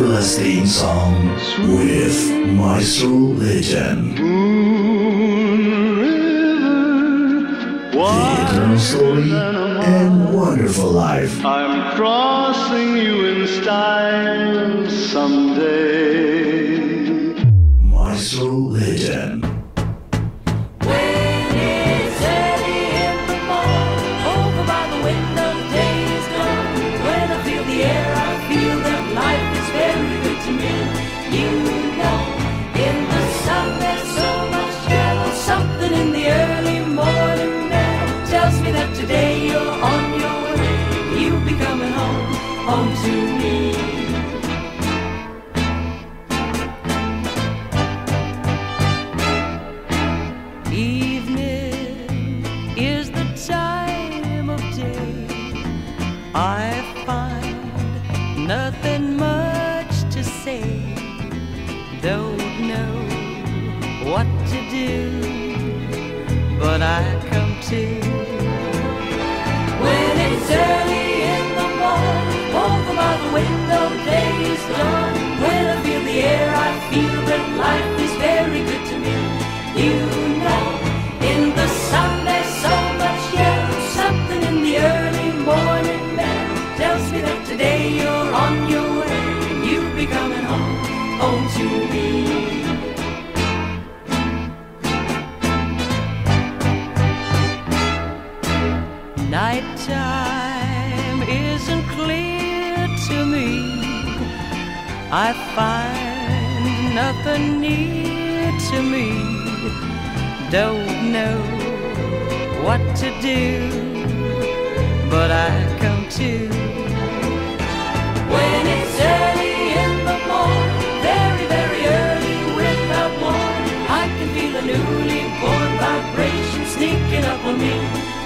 everlasting song with Maestro Legend. The eternal story and wonderful life. I'm crossing you in style someday. Don't know what to do, but I come to. When it's early in the morning, very, very early without warning, I can feel a newly born vibration sneaking up on me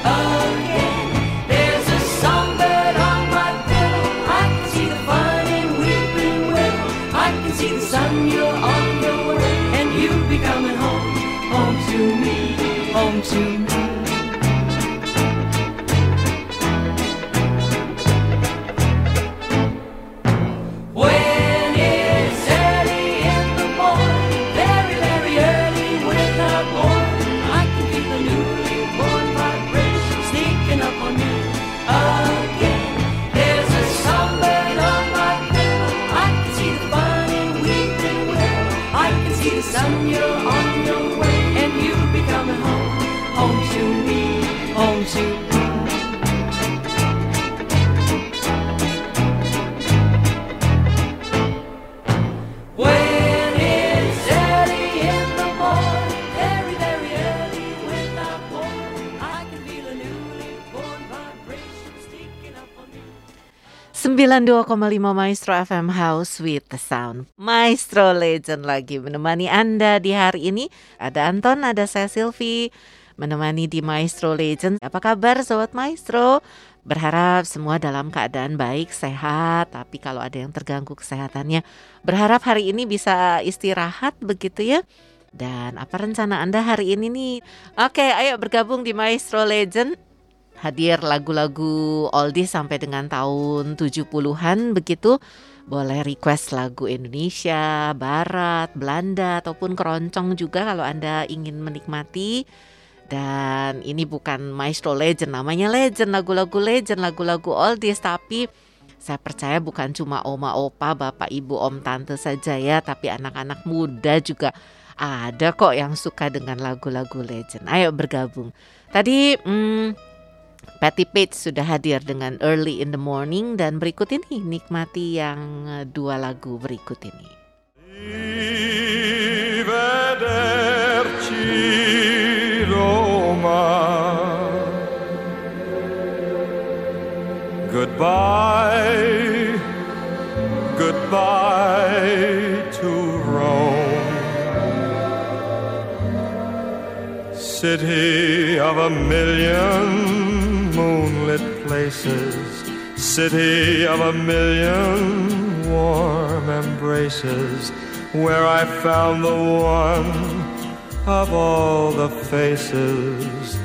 to me. 92,5 Maestro FM House with the Sound. Maestro Legend lagi menemani Anda di hari ini. Ada Anton, ada saya Silvi Menemani di Maestro Legend. Apa kabar Sobat Maestro? Berharap semua dalam keadaan baik, sehat. Tapi kalau ada yang terganggu kesehatannya Berharap hari ini bisa istirahat begitu ya. Dan apa rencana Anda hari ini nih? Oke, ayo bergabung di Maestro Legend hadir lagu-lagu oldies sampai dengan tahun 70-an begitu. Boleh request lagu Indonesia, Barat, Belanda ataupun keroncong juga kalau Anda ingin menikmati. Dan ini bukan Maestro Legend, namanya Legend, lagu-lagu Legend, lagu-lagu oldies tapi saya percaya bukan cuma oma opa, bapak ibu, om tante saja ya, tapi anak-anak muda juga ada kok yang suka dengan lagu-lagu Legend. Ayo bergabung. Tadi hmm, Patty Page sudah hadir dengan Early in the Morning dan berikut ini nikmati yang eh, dua lagu berikut ini. Goodbye, goodbye to Rome. City of a million moonlit places, city of a million warm embraces, where I found the one of all the faces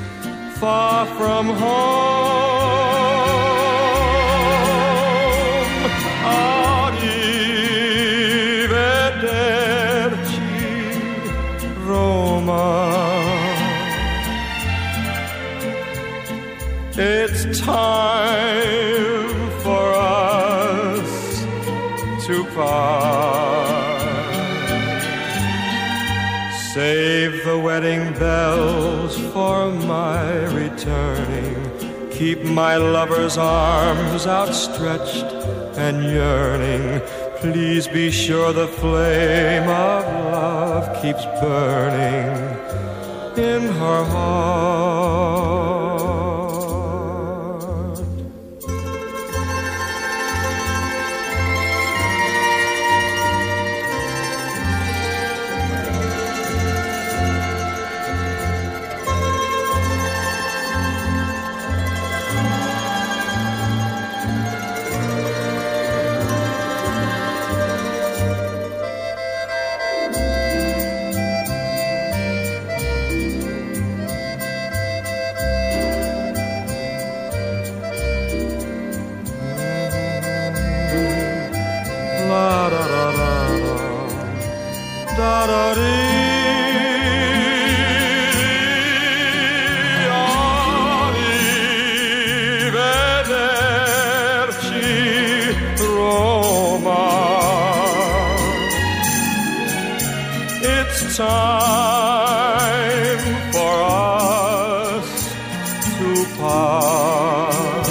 far from home. It's time for us to part. Save the wedding bells for my returning. Keep my lover's arms outstretched and yearning. Please be sure the flame of love keeps burning in her heart. Time for us to part.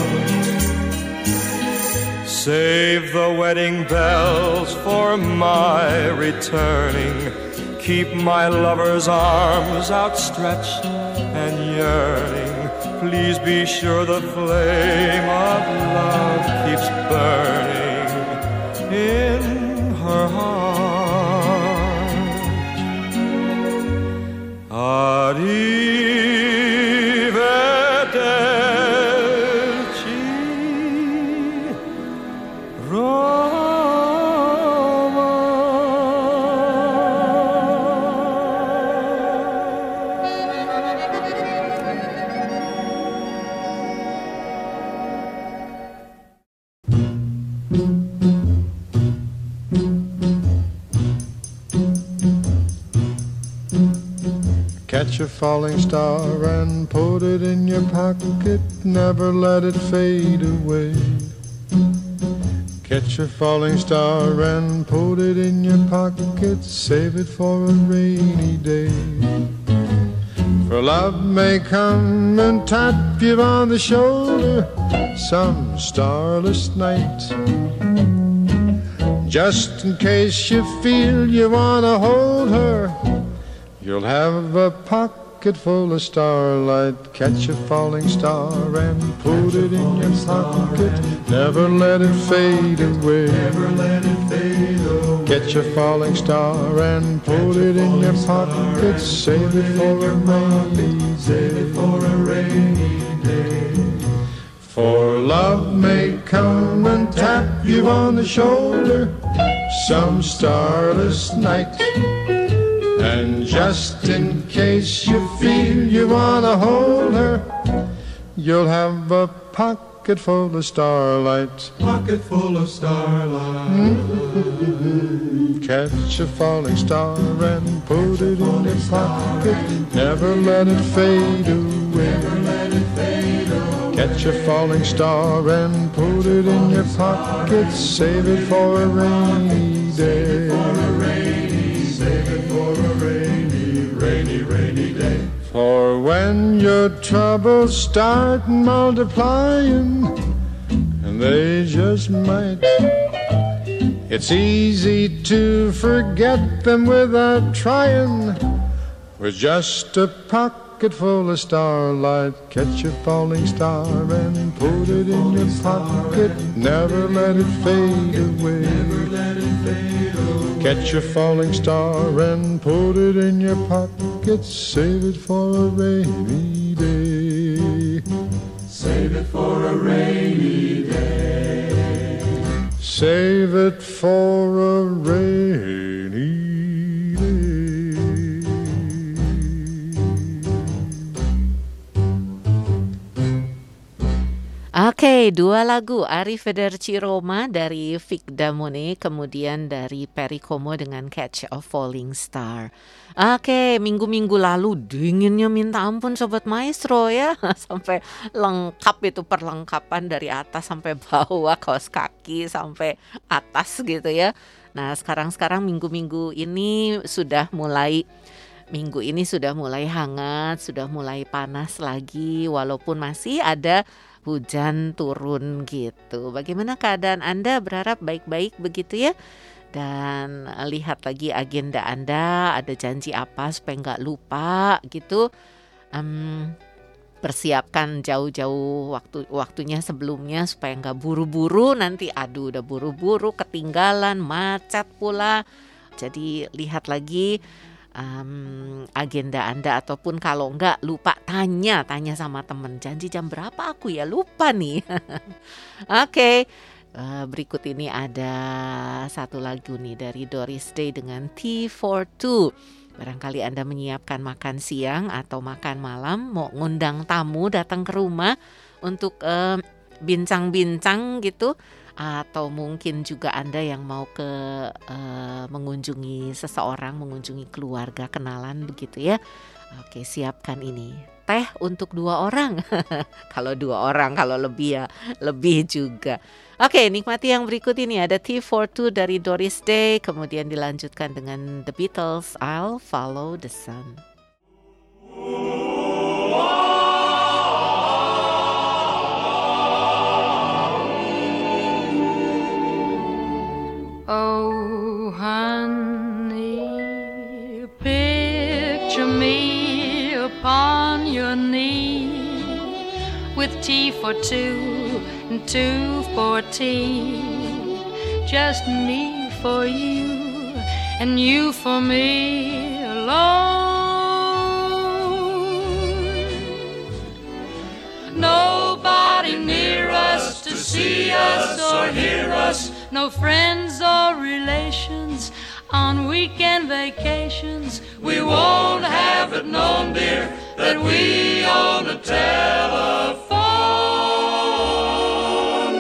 Save the wedding bells for my returning. Keep my lover's arms outstretched and yearning. Please be sure the flame of love keeps burning in her heart. Arrivederci. Falling star and put it in your pocket, never let it fade away. Catch a falling star and put it in your pocket, save it for a rainy day. For love may come and tap you on the shoulder some starless night. Just in case you feel you wanna hold her, You'll have a pocket full of starlight. Catch a falling star and put it in your pocket. Never let it fade away. Never let it fade away. Catch a falling star and put it in your pocket. Save it for a rainy. Save it for a rainy day. For love may come and tap you on the shoulder some starless night. And just in case you feel you wanna hold her, you'll have a pocket full of starlight. Pocket full of starlight. Hmm? Catch a falling star and put it in your pocket. Never let it fade away. Let it fade. Catch a falling star and put it in your pocket. Save it for a rainy day. Save it for a rainy, rainy, rainy day. For when your troubles start multiplying, and they just might, it's easy to forget them without trying. With just a pocket full of starlight, catch a falling star and put it in your pocket. Never let it fade away. Catch a falling star and put it in your pocket. Save it for a rainy day. Save it for a rainy day. Save it for a rainy Oke, Oke, dua lagu Arrivederci Roma dari Vic Damone, kemudian dari Perry Como dengan Catch a Falling Star. Oke, minggu-minggu lalu dinginnya minta ampun Sobat Maestro ya. Sampai lengkap itu perlengkapan dari atas sampai bawah, kaos kaki sampai atas gitu ya. Nah sekarang-sekarang minggu-minggu ini sudah mulai Minggu ini sudah mulai hangat, sudah mulai panas lagi walaupun masih ada hujan turun gitu. Bagaimana keadaan Anda? Berharap baik-baik begitu ya. Dan lihat lagi agenda Anda, ada janji apa supaya nggak lupa gitu. Em, persiapkan jauh-jauh waktu waktunya sebelumnya supaya nggak buru-buru nanti aduh udah buru-buru ketinggalan macet pula jadi lihat lagi em, agenda anda ataupun kalau nggak lupa tanya tanya sama temen janji jam berapa aku ya? Lupa nih. Oke. Eh, berikut ini ada satu lagu nih dari Doris Day dengan T42 Barangkali Anda menyiapkan makan siang atau makan malam, mau ngundang tamu datang ke rumah untuk bincang-bincang gitu, atau mungkin juga Anda yang mau ke eh, mengunjungi seseorang, mengunjungi keluarga, kenalan begitu ya. Oke, siapkan ini. Teh untuk dua orang. kalau dua orang, kalau lebih ya lebih juga. Oke, nikmati yang berikut ini ada T42 dari Doris Day, kemudian dilanjutkan dengan The Beatles, I'll Follow the Sun. Oh, honey, picture me upon your knee with tea for two and two for tea. Just me for you and you for me alone. Nobody near us to see us or hear us. No friends or relations on weekend vacations. We won't have it known, dear, that we own a telephone,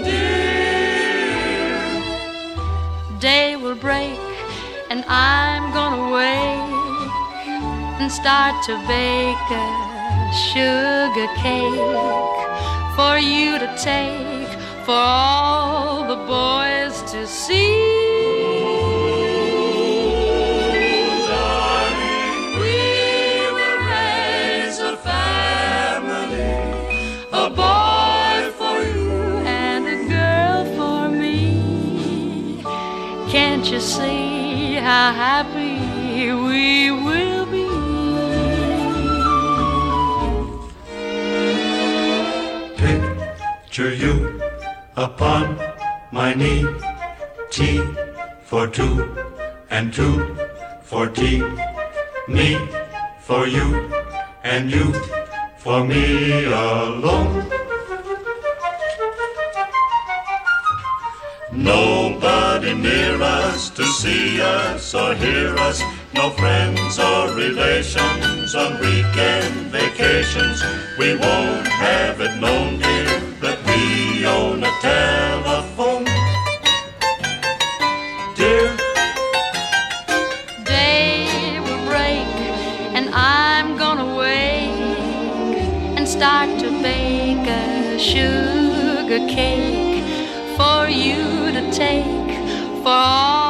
dear. Day will break and I'm gonna wake and start to bake a sugar cake for you to take for all the boys to see. You see how happy we will be? Picture you upon my knee. T for two and two for tea. Me for you and you for me alone. Nobody near us to see us or hear us. No friends or relations on weekend vacations. We won't have it known, dear, that we own a telephone. Dear, day will break and I'm gonna wake and start to bake a sugar cake for you take for all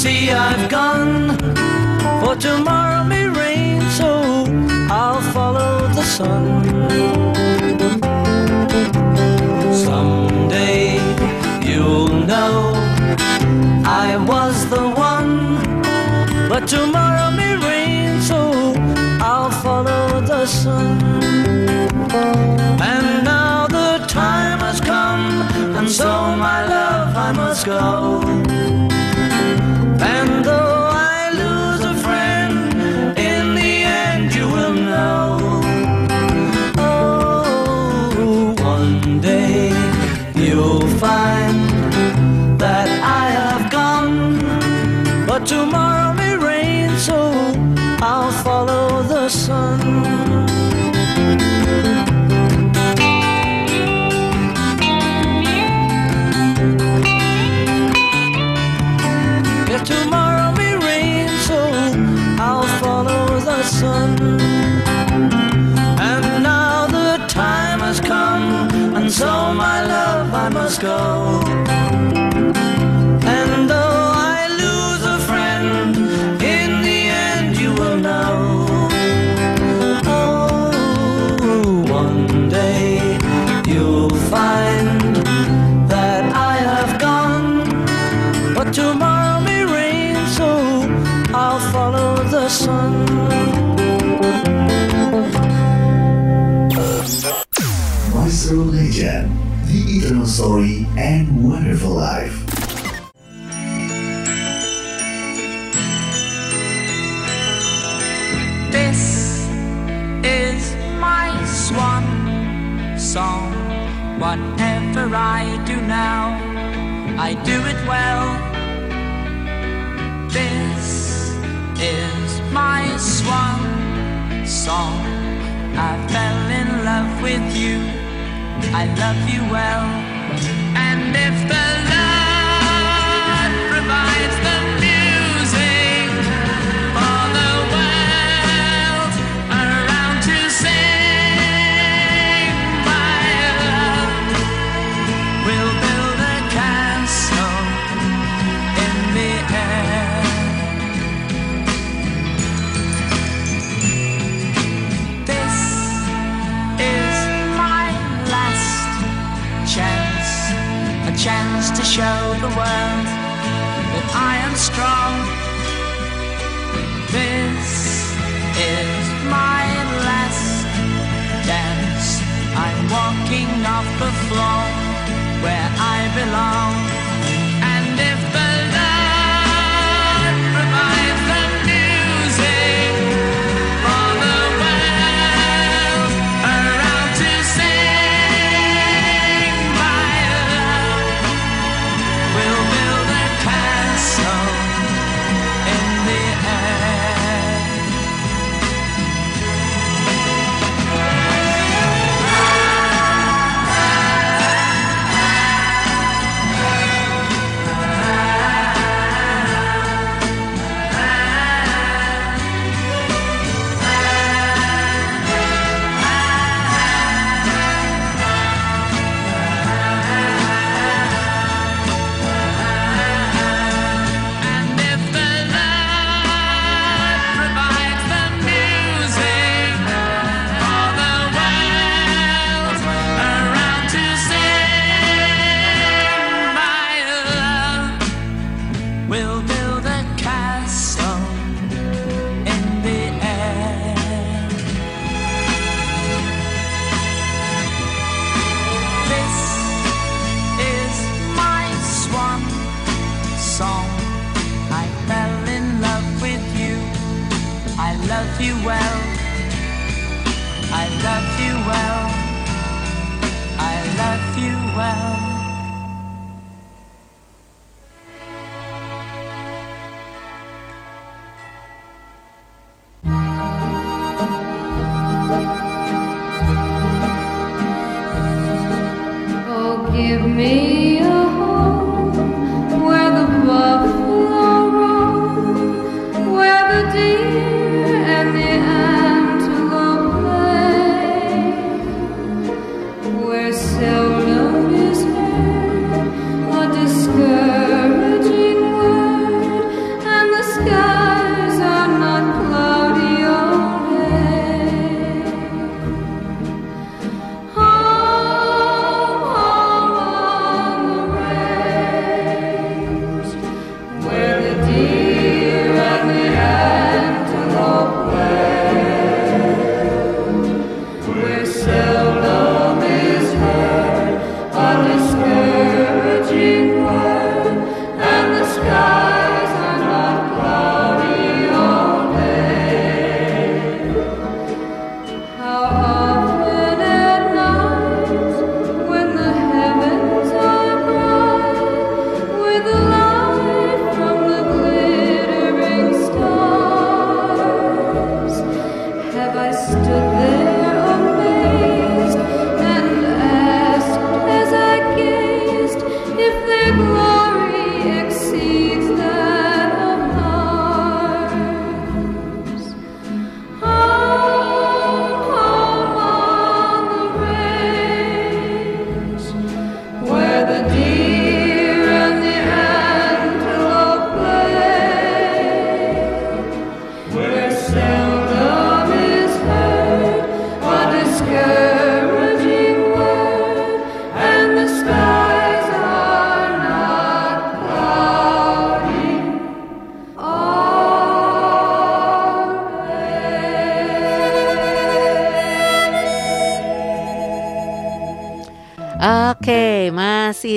see I've gone, for tomorrow may rain, so I'll follow the sun. Someday you'll know I was the one, but tomorrow may rain, so I'll follow the sun. And now the time has come, and so my love I must go. And go. And though I lose a friend, in the end you will know. Oh, one day you'll find that I have gone. But tomorrow may rain, so I'll follow the sun. Eternal Story and Wonderful Life. This is my swan song. Whatever I do now, I do it well. This is my swan song. I fell in love with you. I love you well. If the Lord This is my last dance. I'm walking off the floor where I belong.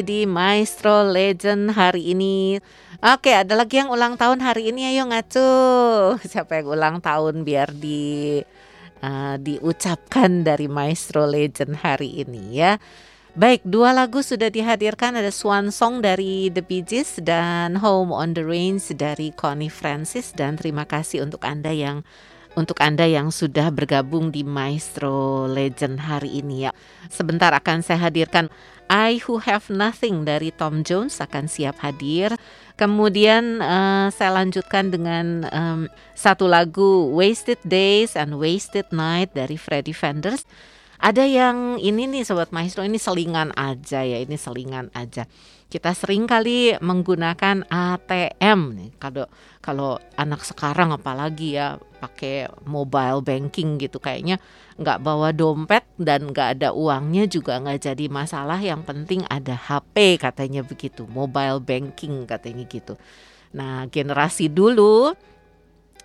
Di Maestro Legend hari ini. Oke, ada lagi yang ulang tahun hari ini ayo ngacu. Siapa yang ulang tahun biar di uh, diucapkan dari Maestro Legend hari ini ya. Baik, dua lagu sudah dihadirkan ada Swan Song dari The Bee Gees dan Home on the Range dari Connie Francis dan terima kasih untuk Anda yang untuk Anda yang sudah bergabung di Maestro Legend hari ini ya. Sebentar akan saya hadirkan I Who Have Nothing dari Tom Jones akan siap hadir. Kemudian uh, saya lanjutkan dengan um, satu lagu Wasted Days and Wasted Night dari Freddie Fenders. Ada yang ini nih Sobat Maestro ini selingan aja ya, ini selingan aja. Kita sering kali menggunakan ATM nih. Kalau kalau anak sekarang apalagi ya pakai mobile banking gitu kayaknya nggak bawa dompet dan nggak ada uangnya juga nggak jadi masalah. Yang penting ada HP katanya begitu, mobile banking katanya gitu. Nah generasi dulu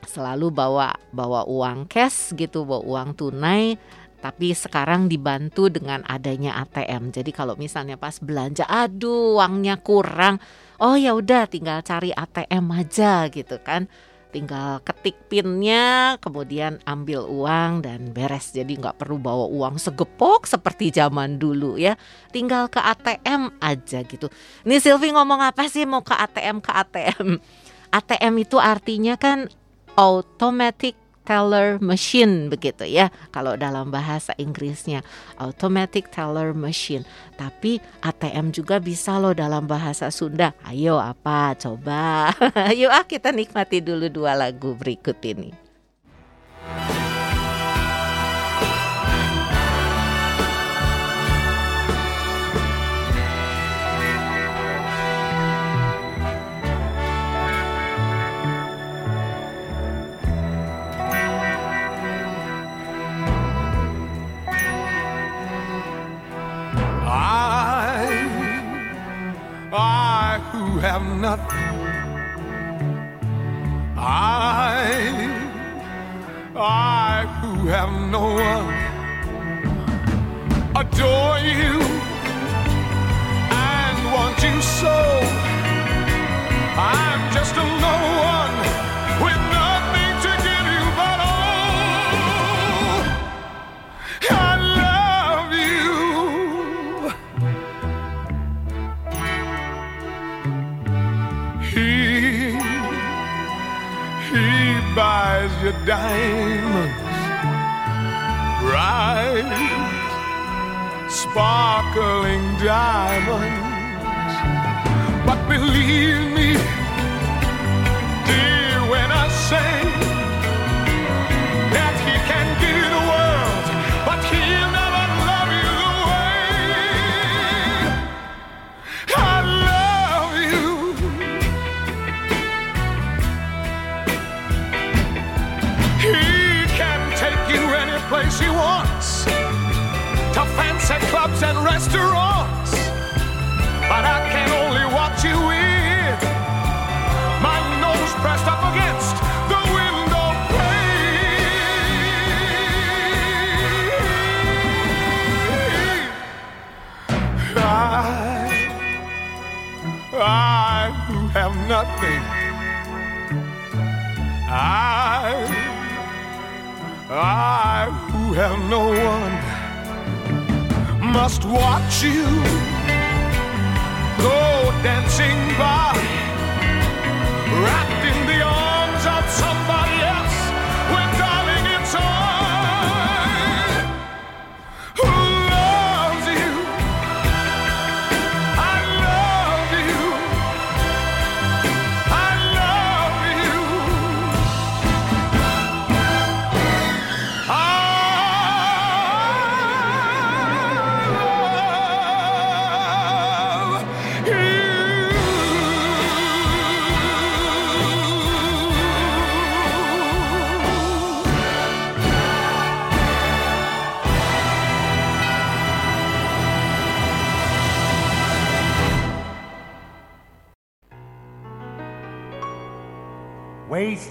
selalu bawa bawa uang cash gitu, bawa uang tunai tapi sekarang dibantu dengan adanya ATM. Jadi kalau misalnya pas belanja, aduh uangnya kurang, oh ya udah tinggal cari ATM aja gitu kan. Tinggal ketik pinnya, kemudian ambil uang dan beres. Jadi nggak perlu bawa uang segepok seperti zaman dulu ya. Tinggal ke ATM aja gitu. Ini Silvi ngomong apa sih mau ke ATM ke ATM? ATM itu artinya kan automatic teller machine begitu ya. Kalau dalam bahasa Inggrisnya automatic teller machine. Tapi ATM juga bisa loh dalam bahasa Sunda. Ayo apa coba. Yuk ah kita nikmati dulu dua lagu berikut ini Who have nothing. I, I who have no one, adore you and want you so. I'm just a buys your diamonds, bright, sparkling diamonds. But believe me,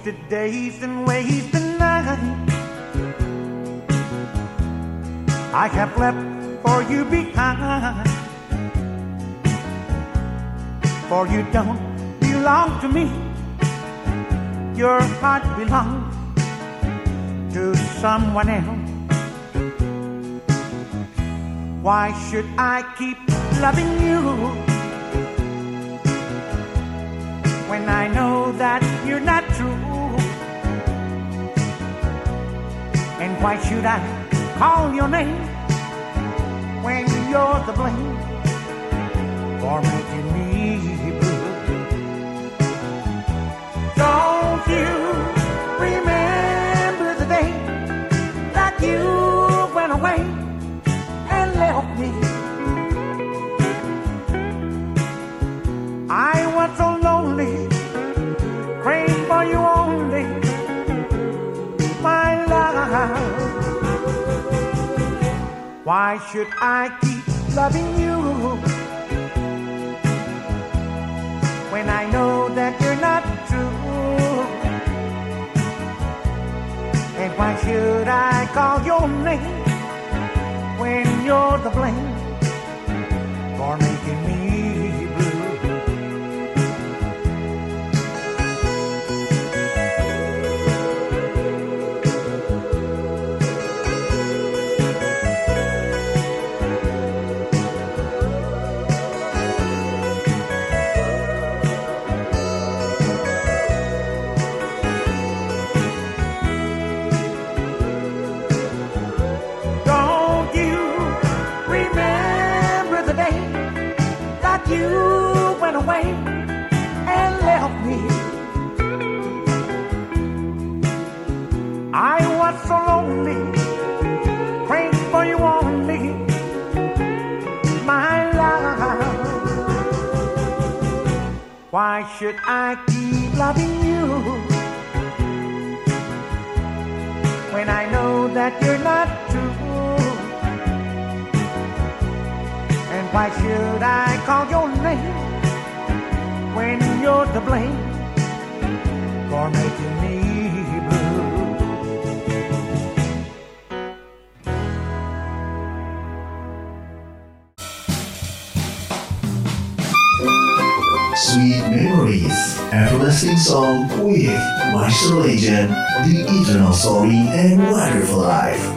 Wasted days and wasted nights I have left for you behind for you don't belong to me. Your heart belongs to someone else. Why should I keep loving you when I know that you're not why should I call your name when you're the blame for me Why should I keep loving you when I know that you're not true? And why should I call your name when you're the blame for making me should I keep loving you? when I know that you're not true? And why should I call your name when you're to blame for making me everlasting song with Maestro Legend, The Eternal Story and Wonderful Life.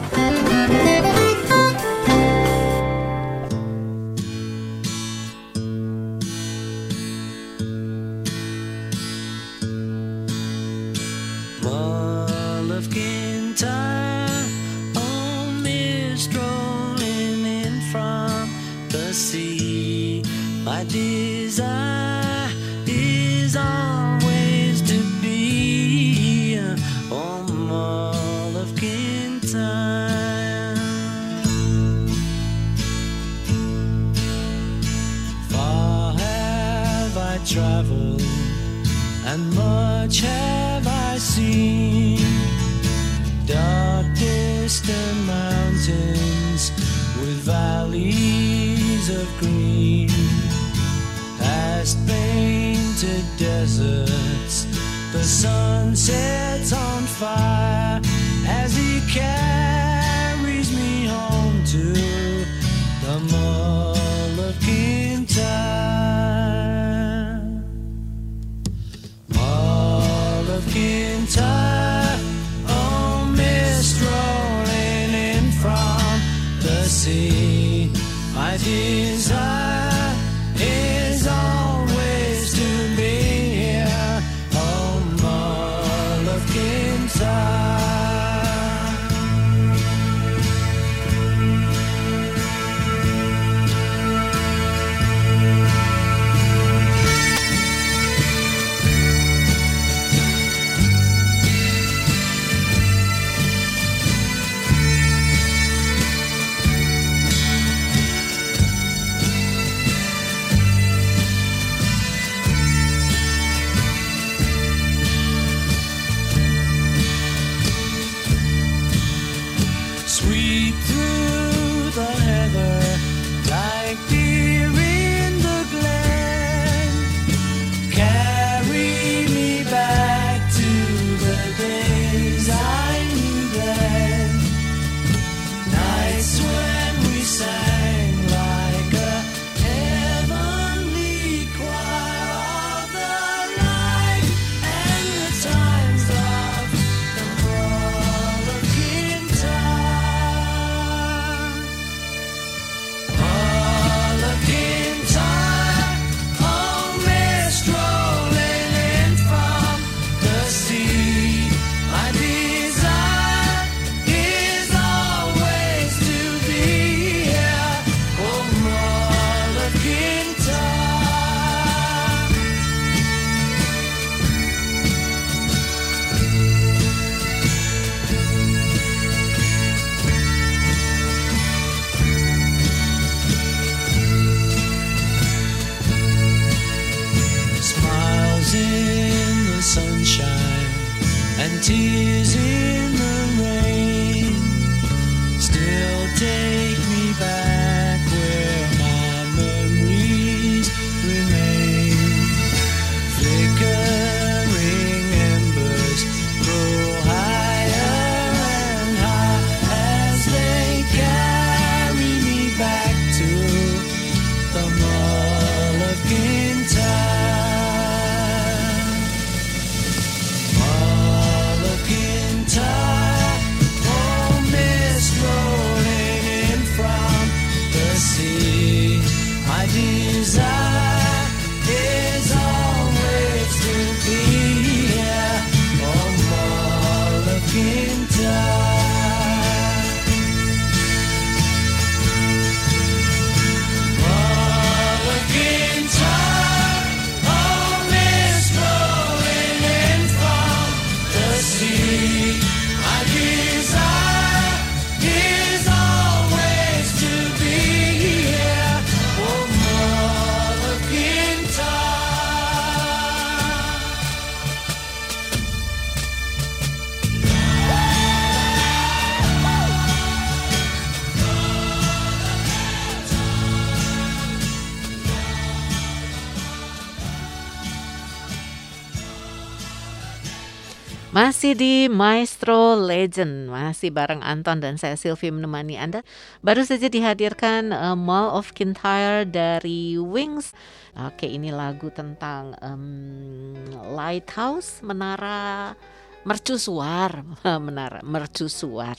Masih di Maestro Legend, masih bareng Anton dan saya Sylvie menemani Anda. Baru saja dihadirkan eh, Mall of Kintyre dari Wings. Oke, ini lagu tentang em, lighthouse, menara mercusuar, menara mercusuar.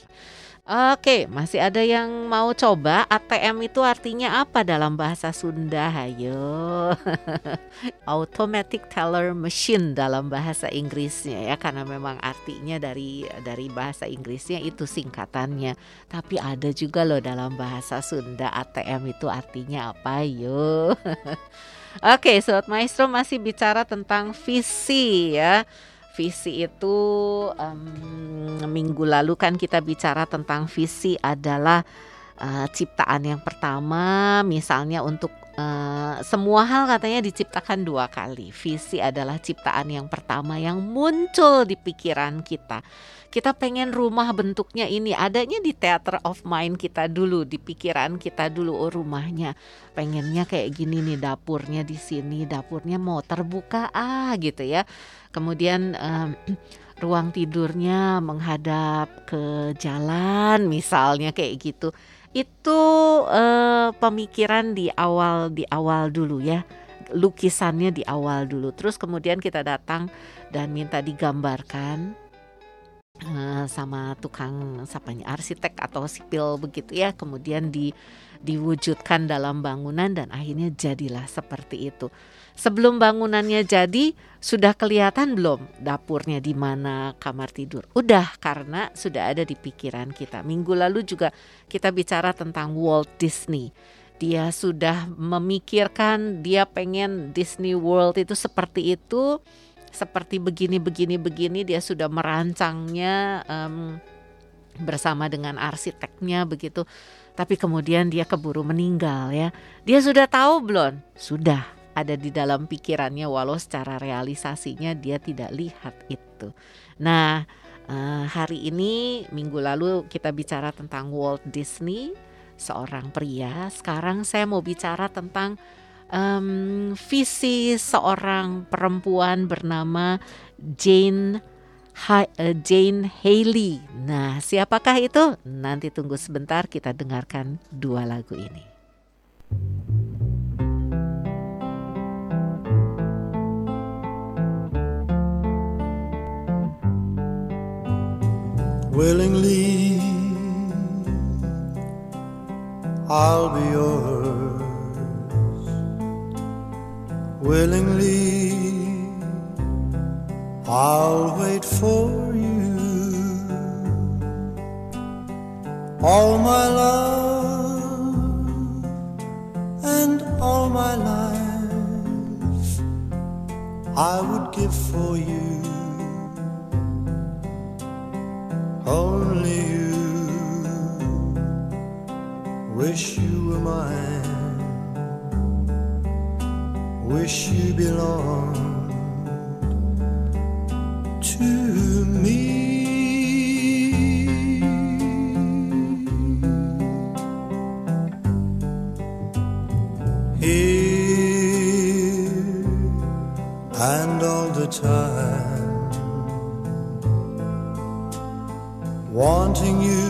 Oke, masih ada yang mau coba ATM itu artinya apa dalam bahasa Sunda? Hayo. Automatic Teller Machine dalam bahasa Inggrisnya ya karena memang artinya dari dari bahasa Inggrisnya itu singkatannya. Tapi ada juga loh dalam bahasa Sunda ATM itu artinya apa? Yo. Oke, Sobat Maestro masih bicara tentang visi ya. Visi itu em, minggu lalu kan kita bicara tentang visi adalah eh, ciptaan yang pertama misalnya untuk eh, semua hal katanya diciptakan dua kali. Visi adalah ciptaan yang pertama yang muncul di pikiran kita. Kita pengen rumah bentuknya ini adanya di theater of mind kita dulu, di pikiran kita dulu oh rumahnya pengennya kayak gini nih dapurnya di sini, dapurnya mau terbuka ah gitu ya. Kemudian em, ruang tidurnya menghadap ke jalan misalnya kayak gitu. Itu eh, pemikiran di awal di awal dulu ya. Lukisannya di awal dulu. Terus kemudian kita datang dan minta digambarkan eh, sama tukang sapanya arsitek atau sipil begitu ya. Kemudian di diwujudkan dalam bangunan dan akhirnya jadilah seperti itu. Sebelum bangunannya jadi, sudah kelihatan belum dapurnya di mana, kamar tidur? Udah, karena sudah ada di pikiran kita. Minggu lalu juga kita bicara tentang Walt Disney. Dia sudah memikirkan, dia pengen Disney World itu seperti itu, seperti begini, begini, begini. Dia sudah merancangnya em, bersama dengan arsiteknya begitu. Tapi kemudian dia keburu meninggal ya. Dia sudah tahu belum? Sudah ada di dalam pikirannya walau secara realisasinya dia tidak lihat itu. Nah, eh, hari ini minggu lalu kita bicara tentang Walt Disney, seorang pria. Sekarang saya mau bicara tentang em, visi seorang perempuan bernama Jane eh, Jane Haley. Nah, siapakah itu? Nanti tunggu sebentar kita dengarkan dua lagu ini. Willingly, I'll be yours. Willingly, I'll wait for you. All my love and all my life I would give for you. Only you. Wish you were mine, wish you belonged watching you.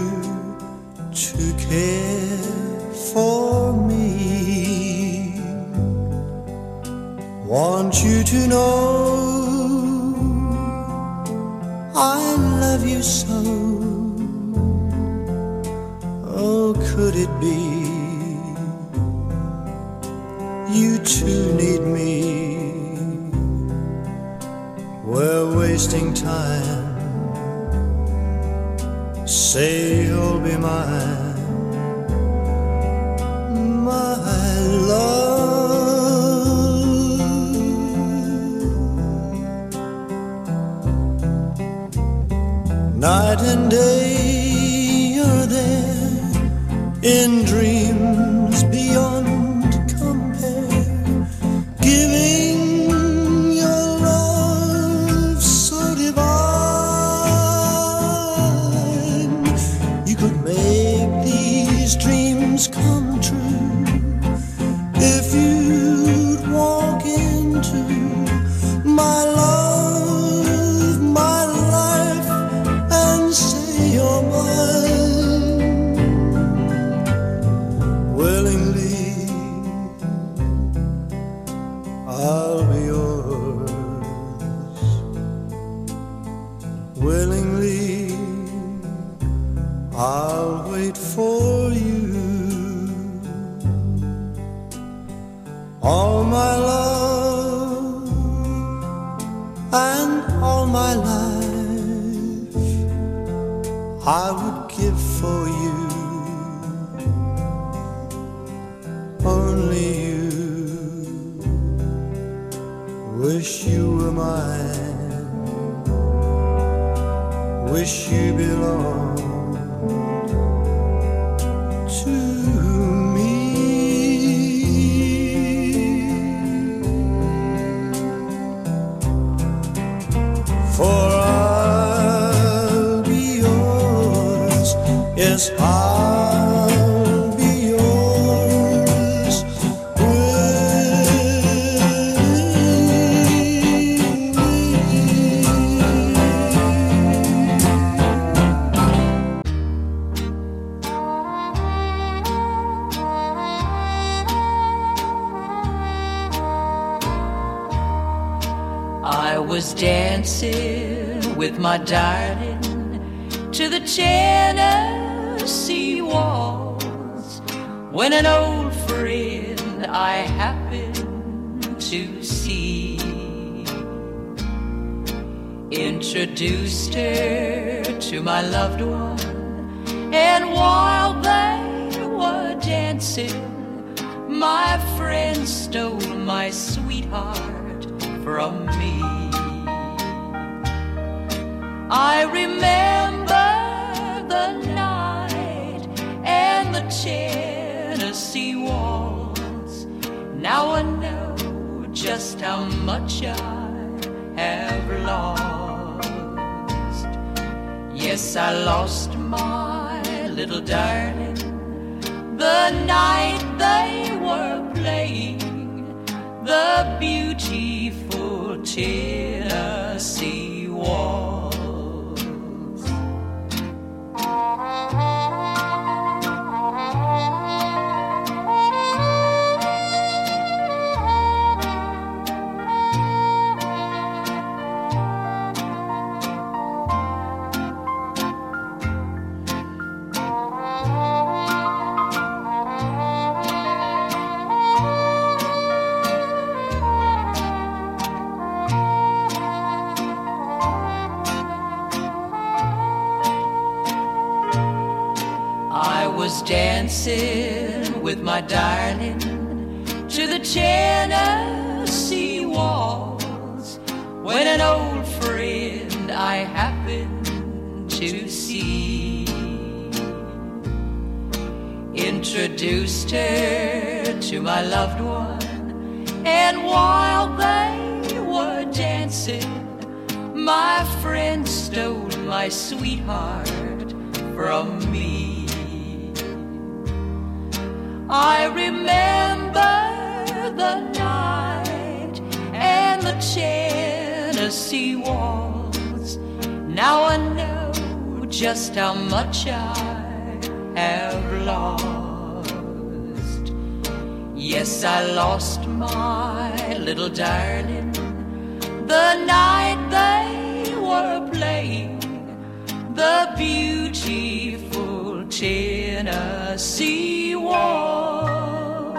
little darling, the night they dancing with my darling to the Tennessee walls when an old friend I happened to see introduced her to my loved one, and while they were dancing, my friend stole my sweetheart from me. I remember the night and the Tennessee walls. Now I know just how much I have lost. Yes, I lost my little darling the night they were playing the beauty Tennessee walls.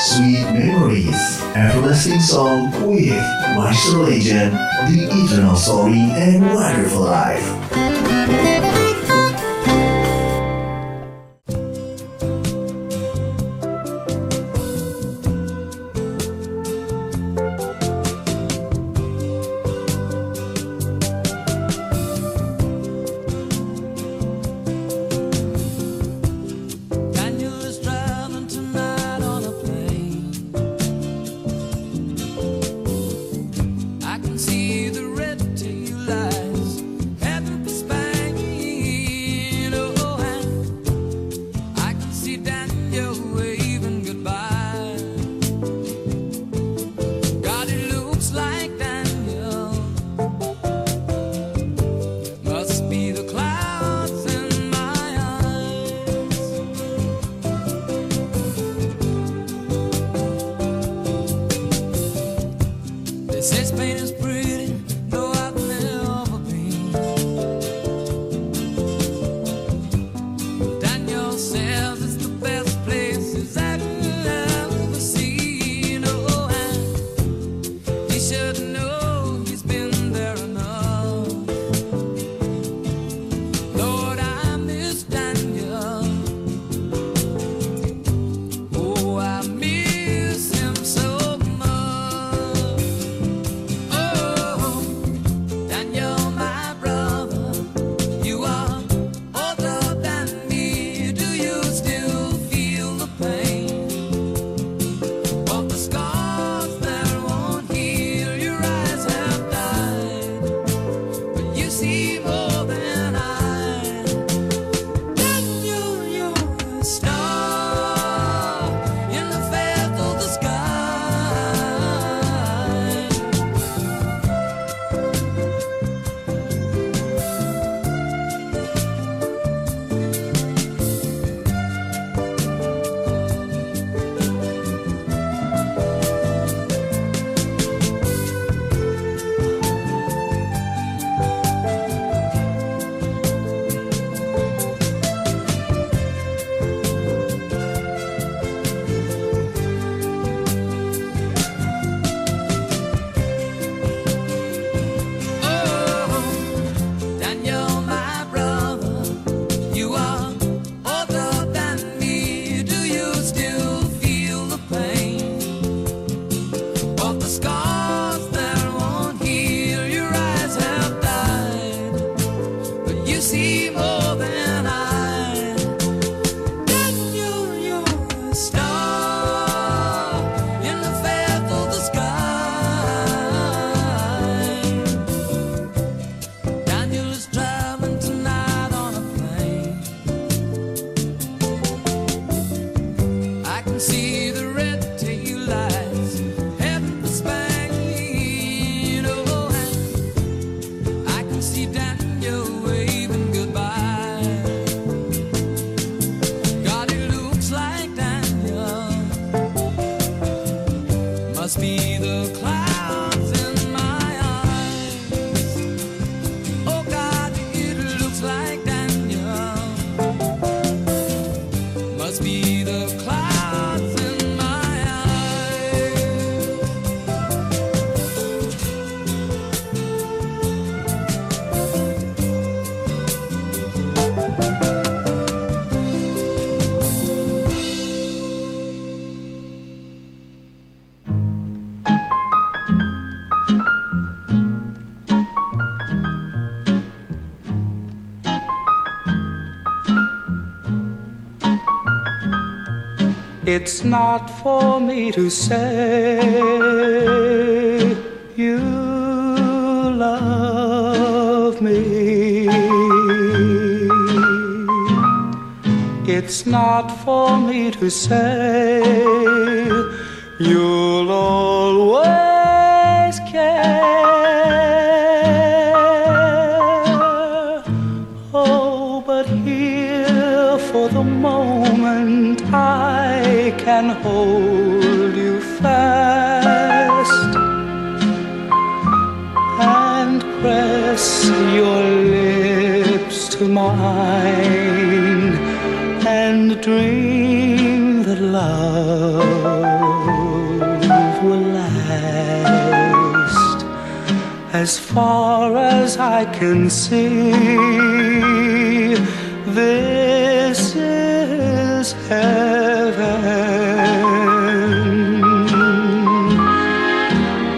Sweet memories, everlasting song with Marshall Legend, the eternal story and wonderful life. It's not for me to say you love me. It's not for me to say you as far as I can see. This is heaven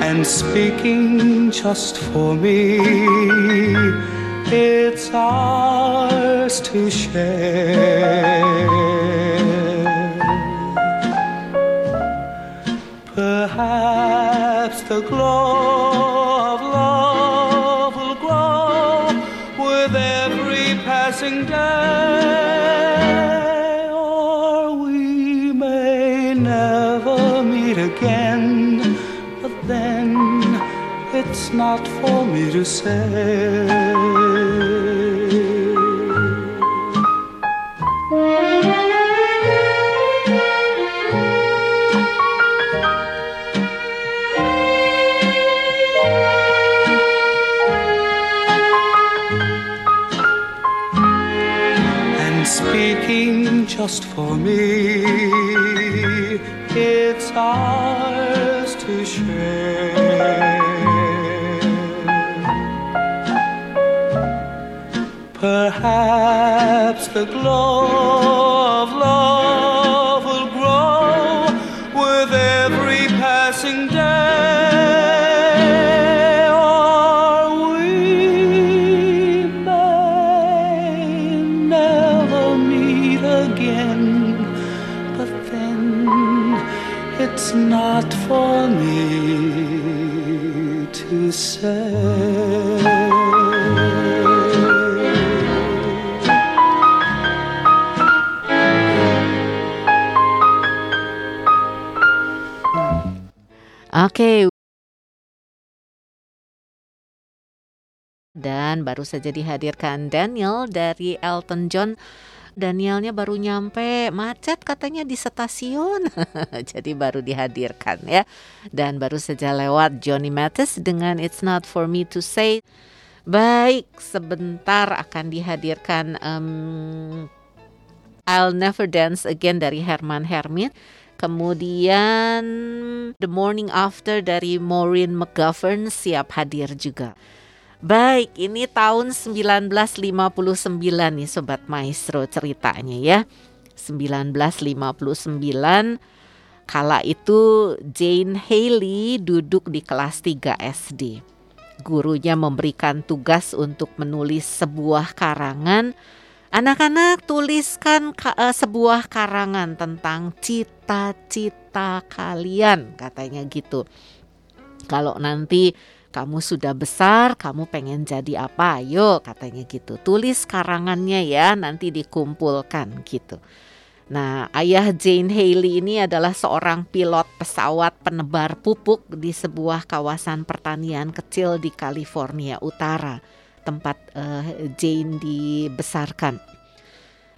and speaking just for me. It's ours to share. Perhaps the glow not for me to say. Perhaps the glow baru saja dihadirkan Daniel dari Elton John. Danielnya baru nyampe macet katanya di stasiun. Jadi baru dihadirkan ya. Dan baru saja lewat Johnny Mathis dengan It's Not For Me To Say. Baik, sebentar akan dihadirkan em, I'll Never Dance Again dari Herman Hermit. Kemudian The Morning After dari Maureen McGovern siap hadir juga. Baik, ini tahun 1959 nih Sobat Maestro ceritanya ya. 1959 kala itu Jane Haley duduk di kelas 3 SD. Gurunya memberikan tugas untuk menulis sebuah karangan Anak-anak tuliskan ka- eh, sebuah karangan tentang cita-cita kalian katanya gitu. Kalau nanti kamu sudah besar, kamu pengen jadi apa? Ayo katanya gitu. Tulis karangannya ya, nanti dikumpulkan gitu. Nah, ayah Jane Haley ini adalah seorang pilot pesawat penebar pupuk di sebuah kawasan pertanian kecil di California Utara, tempat eh, Jane dibesarkan.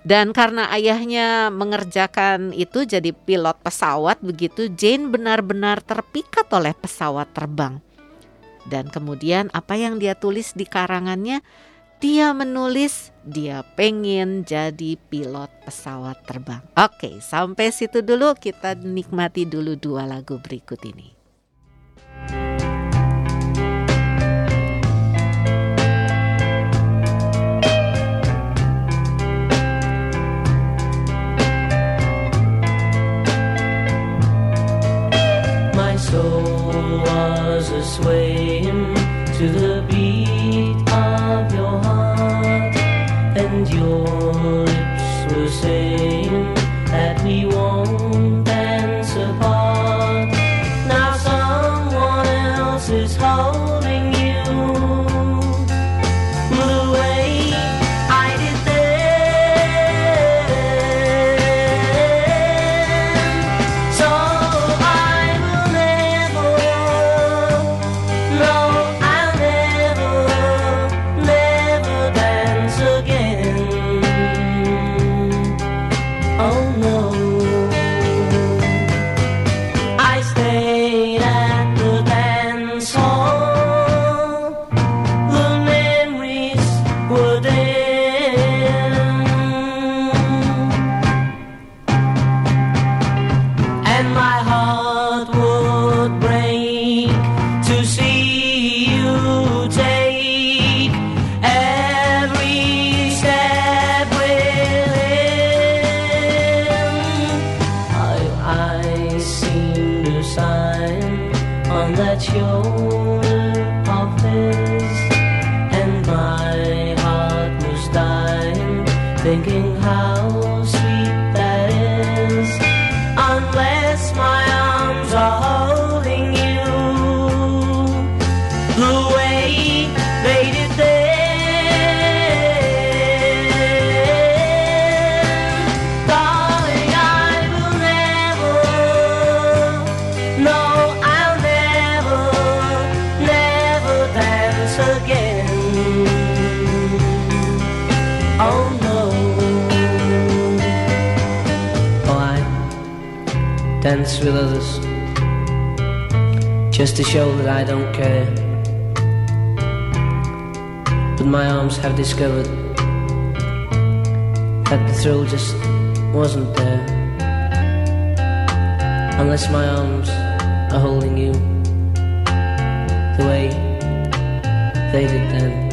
Dan karena ayahnya mengerjakan itu jadi pilot pesawat begitu, Jane benar-benar terpikat oleh pesawat terbang. Dan kemudian apa yang dia tulis di karangannya? Dia menulis dia pengen jadi pilot pesawat terbang. Oke, sampai situ dulu kita nikmati dulu dua lagu berikut ini. Soul was a swaying to the dance with others just to show that I don't care. But my arms have discovered that the thrill just wasn't there unless my arms are holding you the way they did then.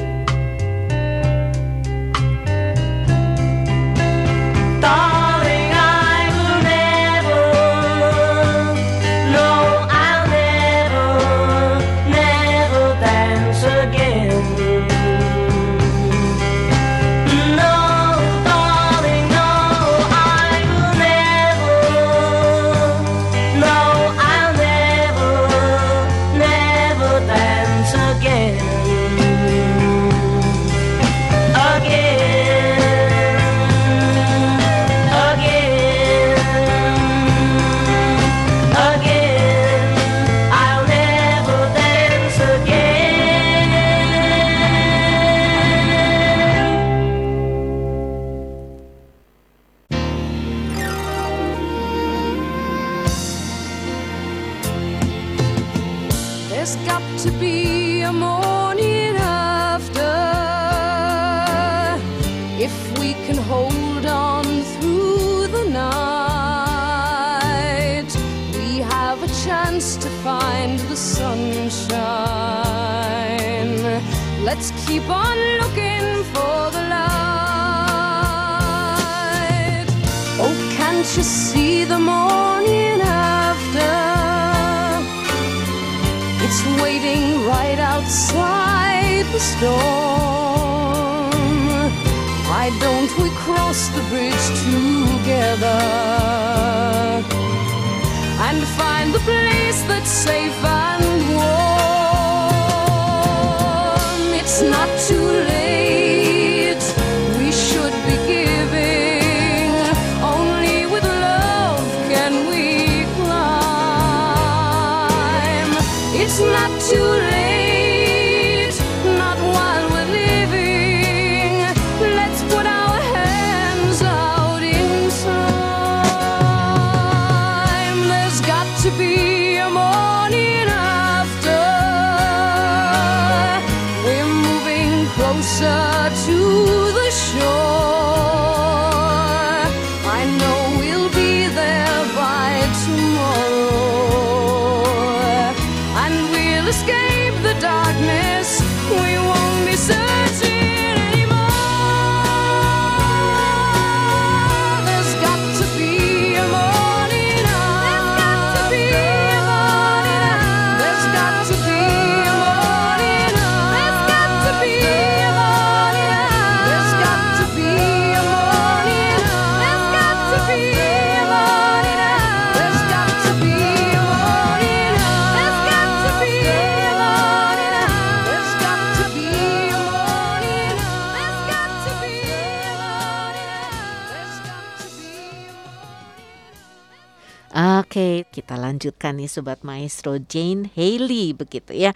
lanjutkan nih sobat maestro Jane Haley begitu ya.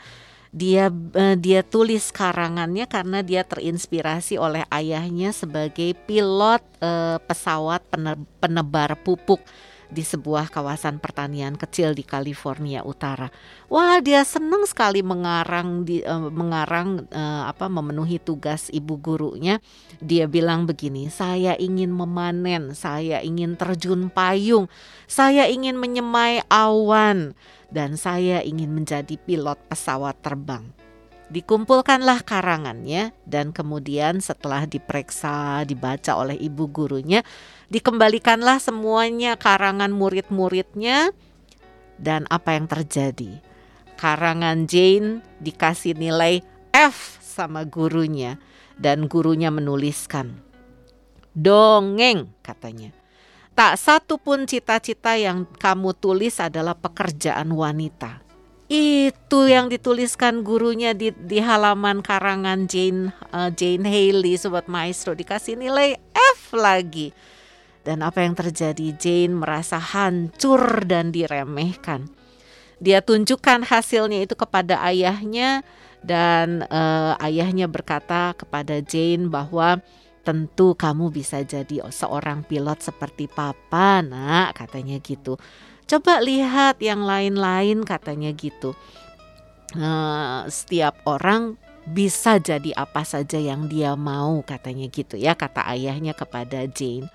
Dia eh, dia tulis karangannya karena dia terinspirasi oleh ayahnya sebagai pilot uh, pesawat penebar pupuk di sebuah kawasan pertanian kecil di California Utara. Wah, dia senang sekali mengarang di, uh, mengarang uh, apa memenuhi tugas ibu gurunya. Dia bilang begini, "Saya ingin memanen, saya ingin terjun payung, saya ingin menyemai awan." dan saya ingin menjadi pilot pesawat terbang. Dikumpulkanlah karangannya dan kemudian setelah diperiksa, dibaca oleh ibu gurunya, dikembalikanlah semuanya karangan murid-muridnya dan apa yang terjadi? Karangan Jane dikasih nilai F sama gurunya dan gurunya menuliskan dongeng katanya. Tak satu pun cita-cita yang kamu tulis adalah pekerjaan wanita. Itu yang dituliskan gurunya di, di halaman karangan Jane uh, Jane Haley sobat maestro dikasih nilai F lagi. Dan apa yang terjadi? Jane merasa hancur dan diremehkan. Dia tunjukkan hasilnya itu kepada ayahnya dan uh, ayahnya berkata kepada Jane bahwa tentu kamu bisa jadi seorang pilot seperti papa nak katanya gitu coba lihat yang lain-lain katanya gitu. Eh, setiap orang bisa jadi apa saja yang dia mau katanya gitu ya kata ayahnya kepada Jane.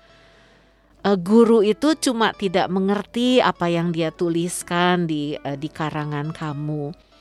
Eh, guru itu cuma tidak mengerti apa yang dia tuliskan di eh, di karangan kamu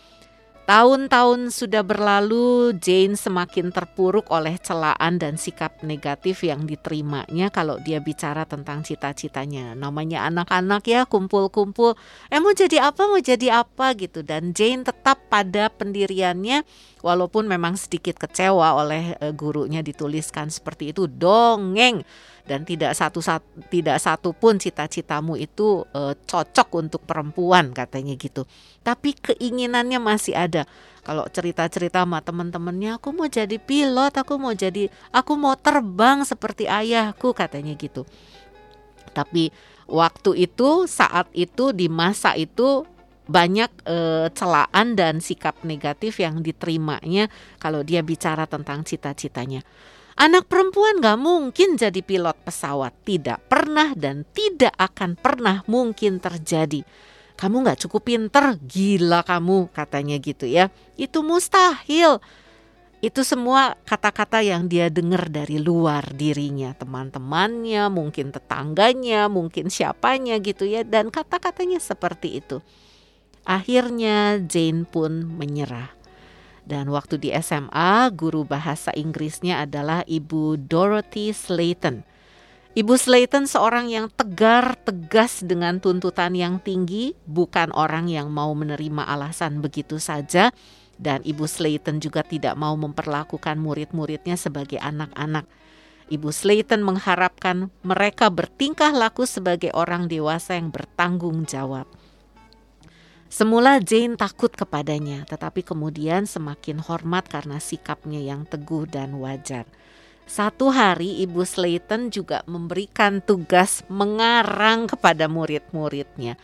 Tahun-tahun sudah berlalu, Jane semakin terpuruk oleh celaan dan sikap negatif yang diterimanya kalau dia bicara tentang cita-citanya. Namanya anak-anak ya, kumpul-kumpul, eh mau jadi apa, mau jadi apa gitu. Dan Jane tetap pada pendiriannya, walaupun memang sedikit kecewa oleh eh, gurunya dituliskan seperti itu, dongeng dan tidak satu sat, tidak satu pun cita-citamu itu eh, cocok untuk perempuan katanya gitu. Tapi keinginannya masih ada. Kalau cerita-cerita sama teman-temannya, aku mau jadi pilot, aku mau jadi, aku mau terbang seperti ayahku katanya gitu. Tapi waktu itu, saat itu, di masa itu banyak eh, celaan dan sikap negatif yang diterimanya kalau dia bicara tentang cita-citanya. Anak perempuan gak mungkin jadi pilot pesawat, tidak pernah dan tidak akan pernah mungkin terjadi. Kamu gak cukup pinter, gila kamu katanya gitu ya. Itu mustahil. Itu semua kata-kata yang dia dengar dari luar dirinya, teman-temannya, mungkin tetangganya, mungkin siapanya gitu ya. Dan kata-katanya seperti itu. Akhirnya Jane pun menyerah. Dan waktu di SMA, guru bahasa Inggrisnya adalah Ibu Dorothy Slayton. Ibu Slayton seorang yang tegar, tegas dengan tuntutan yang tinggi, bukan orang yang mau menerima alasan begitu saja. Dan Ibu Slayton juga tidak mau memperlakukan murid-muridnya sebagai anak-anak. Ibu Slayton mengharapkan mereka bertingkah laku sebagai orang dewasa yang bertanggung jawab. Semula Jane takut kepadanya, tetapi kemudian semakin hormat karena sikapnya yang teguh dan wajar. Satu hari Ibu Slayton juga memberikan tugas mengarang kepada murid-muridnya.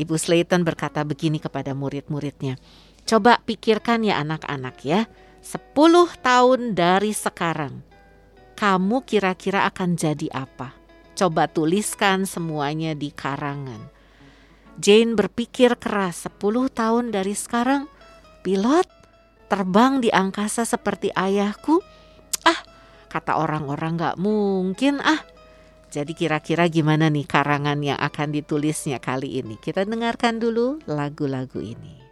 Ibu Slayton berkata begini kepada murid-muridnya, Coba pikirkan ya anak-anak ya, 10 tahun dari sekarang, kamu kira-kira akan jadi apa? Coba tuliskan semuanya di karangan. Jane berpikir keras 10 tahun dari sekarang. Pilot terbang di angkasa seperti ayahku? Ah kata orang-orang gak mungkin ah. Jadi kira-kira gimana nih karangan yang akan ditulisnya kali ini? Kita dengarkan dulu lagu-lagu ini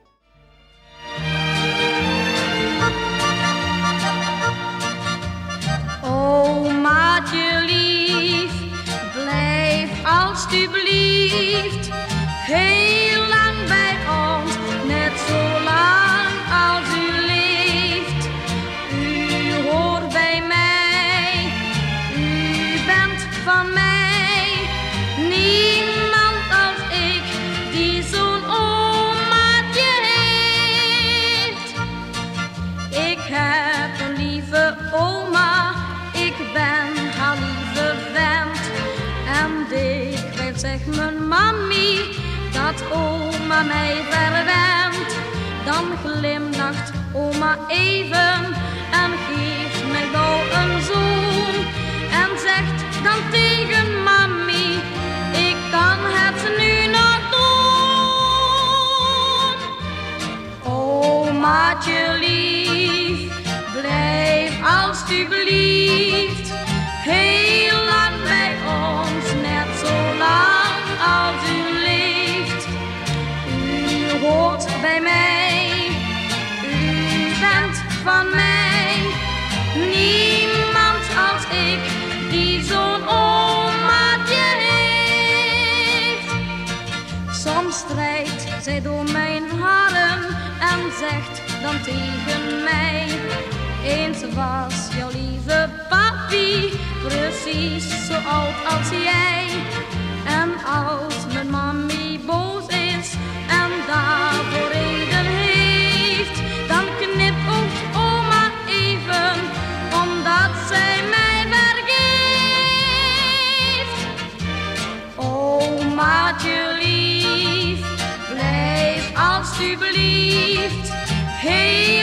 oma mij verwent. Dan glimlacht oma even en geeft mij gauw een zoen. En zegt dan tegen mami, ik kan het nu nog doen. Omaatje lief, blijf alstublieft dan tegen mij: Eens was jouw lieve papi precies zo oud als jij. En als mijn mami boos is en daarvoor reden heeft, dan knipogt oma even omdat zij mij vergeeft. Omaatje lief, blijf alstublieft Hey,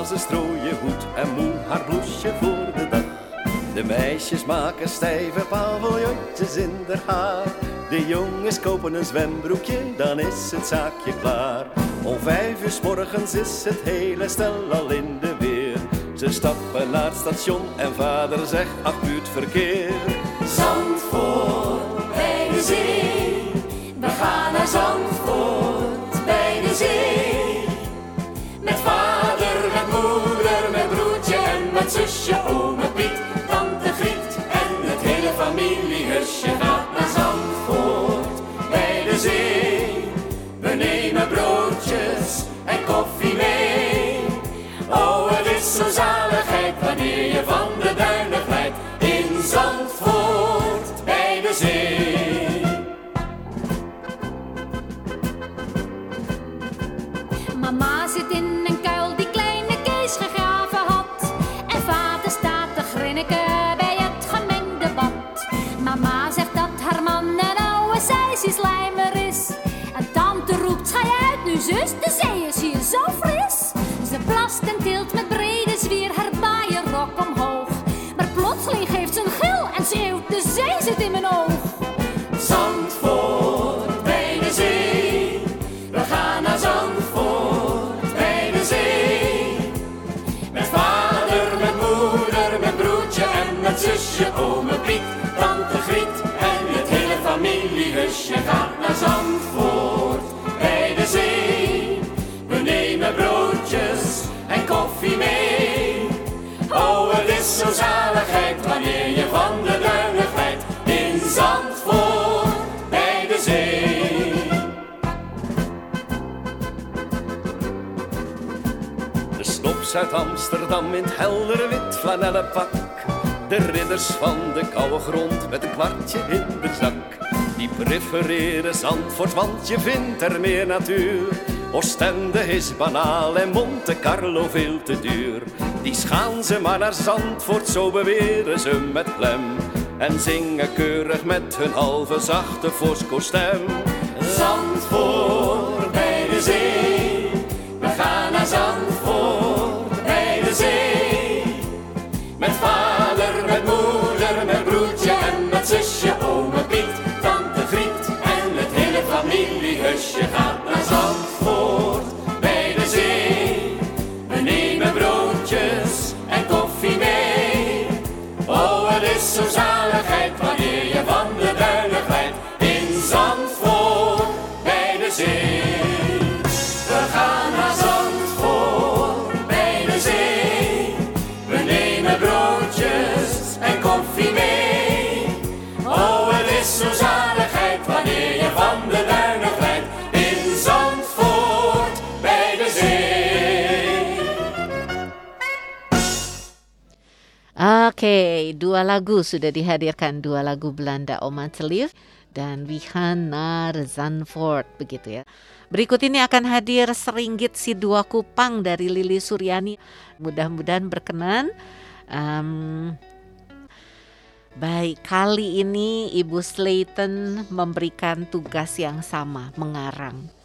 Alpazen strooien goed en moe haar bloesje voor de dag. De meisjes maken stijve paviljoentjes in haar haar. De jongens kopen een zwembroekje, dan is het zaakje klaar. Om vijf uur 's morgens is het hele stel al in de weer. Ze stappen naar het station en vader zegt, ach buurtverkeer. Zandvoort bij de zee. We gaan naar Zandvoort bij de zee. Met vader, 集して wanneer je van de duinen glijdt in Zandvoort bij de zee. De snops uit Amsterdam in het heldere wit flanellen pak. De ridders van de koude grond met een kwartje in de zak. Die prefereren Zandvoort, want je vindt er meer natuur. Oostende is banaal en Monte Carlo veel te duur. Die schaan ze maar naar Zandvoort, zo beweren ze met klem. En zingen keurig met hun halve zachte Fosco-stem. Zandvoort bij de zee. We gaan naar Zandvoort Oke, dua lagu sudah dihadirkan dua lagu Belanda Oma Celif dan Wihan naar Zandvoort begitu ya. Berikut ini akan hadir seringgit si dua kupang dari Lili Suryani. Mudah-mudahan berkenan. Em, baik, kali ini Ibu Slayton memberikan tugas yang sama, mengarang.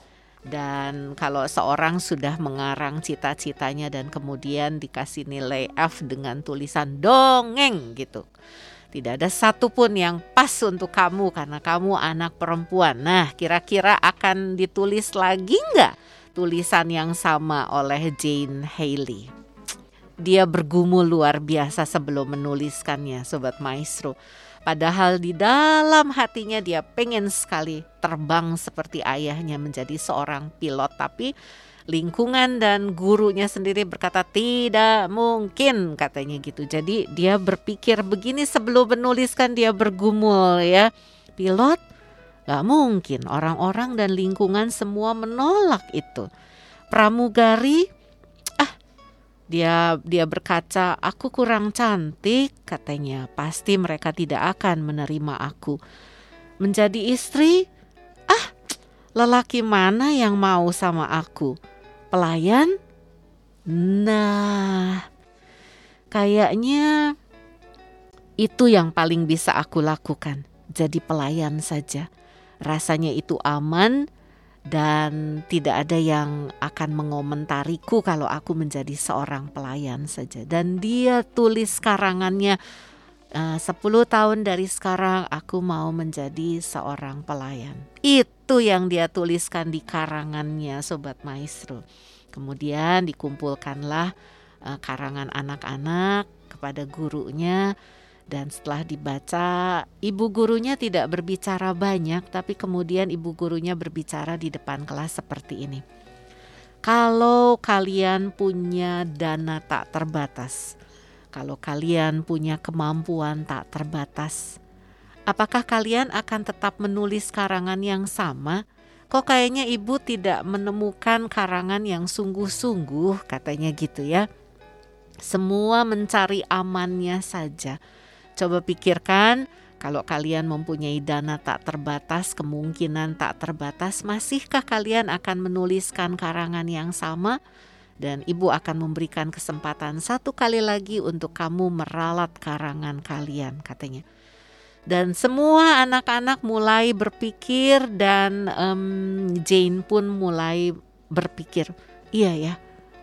Dan kalau seorang sudah mengarang cita-citanya dan kemudian dikasih nilai F dengan tulisan dongeng gitu. Tidak ada satupun yang pas untuk kamu karena kamu anak perempuan. Nah, kira-kira akan ditulis lagi nggak tulisan yang sama oleh Jane Haley? Dia bergumul luar biasa sebelum menuliskannya, Sobat Maestro. Padahal di dalam hatinya dia pengen sekali terbang seperti ayahnya menjadi seorang pilot. Tapi lingkungan dan gurunya sendiri berkata tidak mungkin katanya gitu. Jadi dia berpikir begini sebelum menuliskan dia bergumul ya. Pilot gak mungkin orang-orang dan lingkungan semua menolak itu. Pramugari dia dia berkaca aku kurang cantik katanya. Pasti mereka tidak akan menerima aku. Menjadi istri ah lelaki mana yang mau sama aku? pelayan? Nah, kayaknya itu yang paling bisa aku lakukan. Jadi pelayan saja. Rasanya itu aman dan tidak ada yang akan mengomentariku kalau aku menjadi seorang pelayan saja. Dan dia tulis karangannya "Eh, 10 tahun dari sekarang aku mau menjadi seorang pelayan. Itu yang dia tuliskan di karangannya Sobat Maestro. Kemudian dikumpulkanlah eh, karangan anak-anak kepada gurunya dan setelah dibaca ibu gurunya tidak berbicara banyak tapi kemudian ibu gurunya berbicara di depan kelas seperti ini. Kalau kalian punya dana tak terbatas, kalau kalian punya kemampuan tak terbatas, apakah kalian akan tetap menulis karangan yang sama? Kok kayaknya ibu tidak menemukan karangan yang sungguh-sungguh, katanya gitu ya. Semua mencari amannya saja. Coba pikirkan, kalau kalian mempunyai dana tak terbatas, kemungkinan tak terbatas, masihkah kalian akan menuliskan karangan yang sama? Dan ibu akan memberikan kesempatan satu kali lagi untuk kamu meralat karangan kalian, katanya. Dan semua anak-anak mulai berpikir dan em, Jane pun mulai berpikir, iya ya,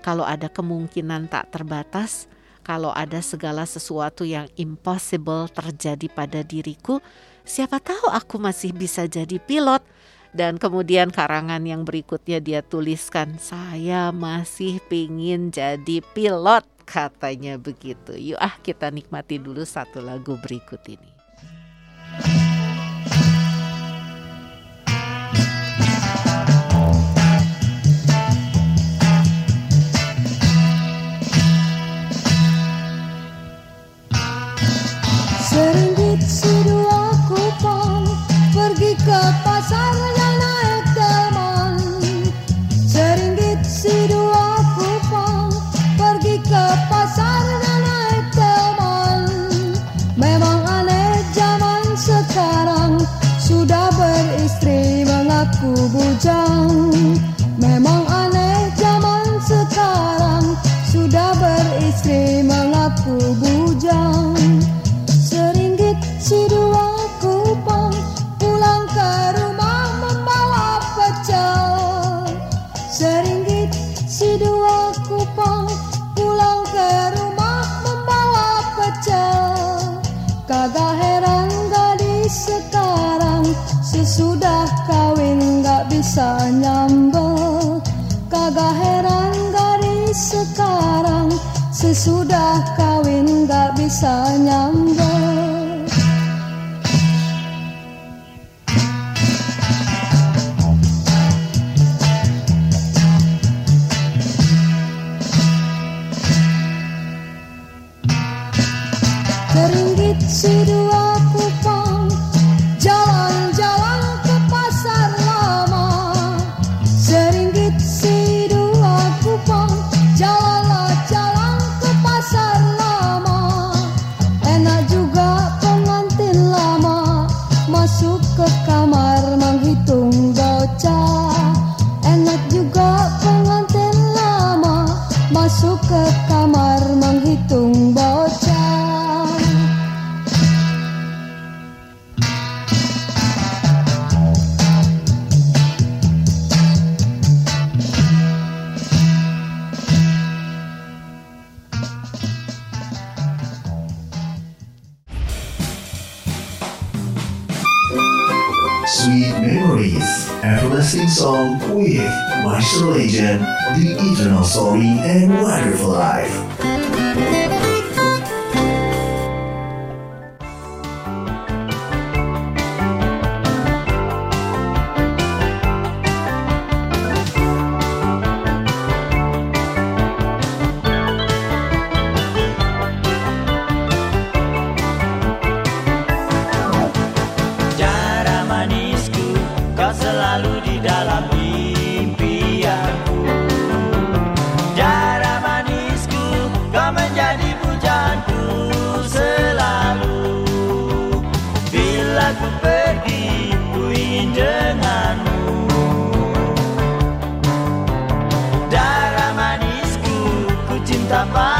kalau ada kemungkinan tak terbatas, kalau ada segala sesuatu yang impossible terjadi pada diriku, siapa tahu aku masih bisa jadi pilot. Dan kemudian karangan yang berikutnya dia tuliskan, saya masih pingin jadi pilot, katanya begitu. Yuk ah kita nikmati dulu satu lagu berikut ini. Seringgit si dua kupon Pergi ke pasar yang naik delman Seringgit si dua kupon Pergi ke pasar yang naik delman Memang aneh zaman sekarang Sudah beristri mengaku bujang. Memang aneh zaman sekarang Sudah beristri mengaku bujang Si dua kupon Pulang ke rumah membawa pecel. Seringgit si dua kupon Pulang ke rumah membawa pecel. Kagak heran gadis sekarang Sesudah kawin gak bisa nyambel Kagak heran gadis sekarang Sesudah kawin gak bisa nyambel Seringgit si song with Maestro Legend, The Eternal Story and Wonderful Life. Sapa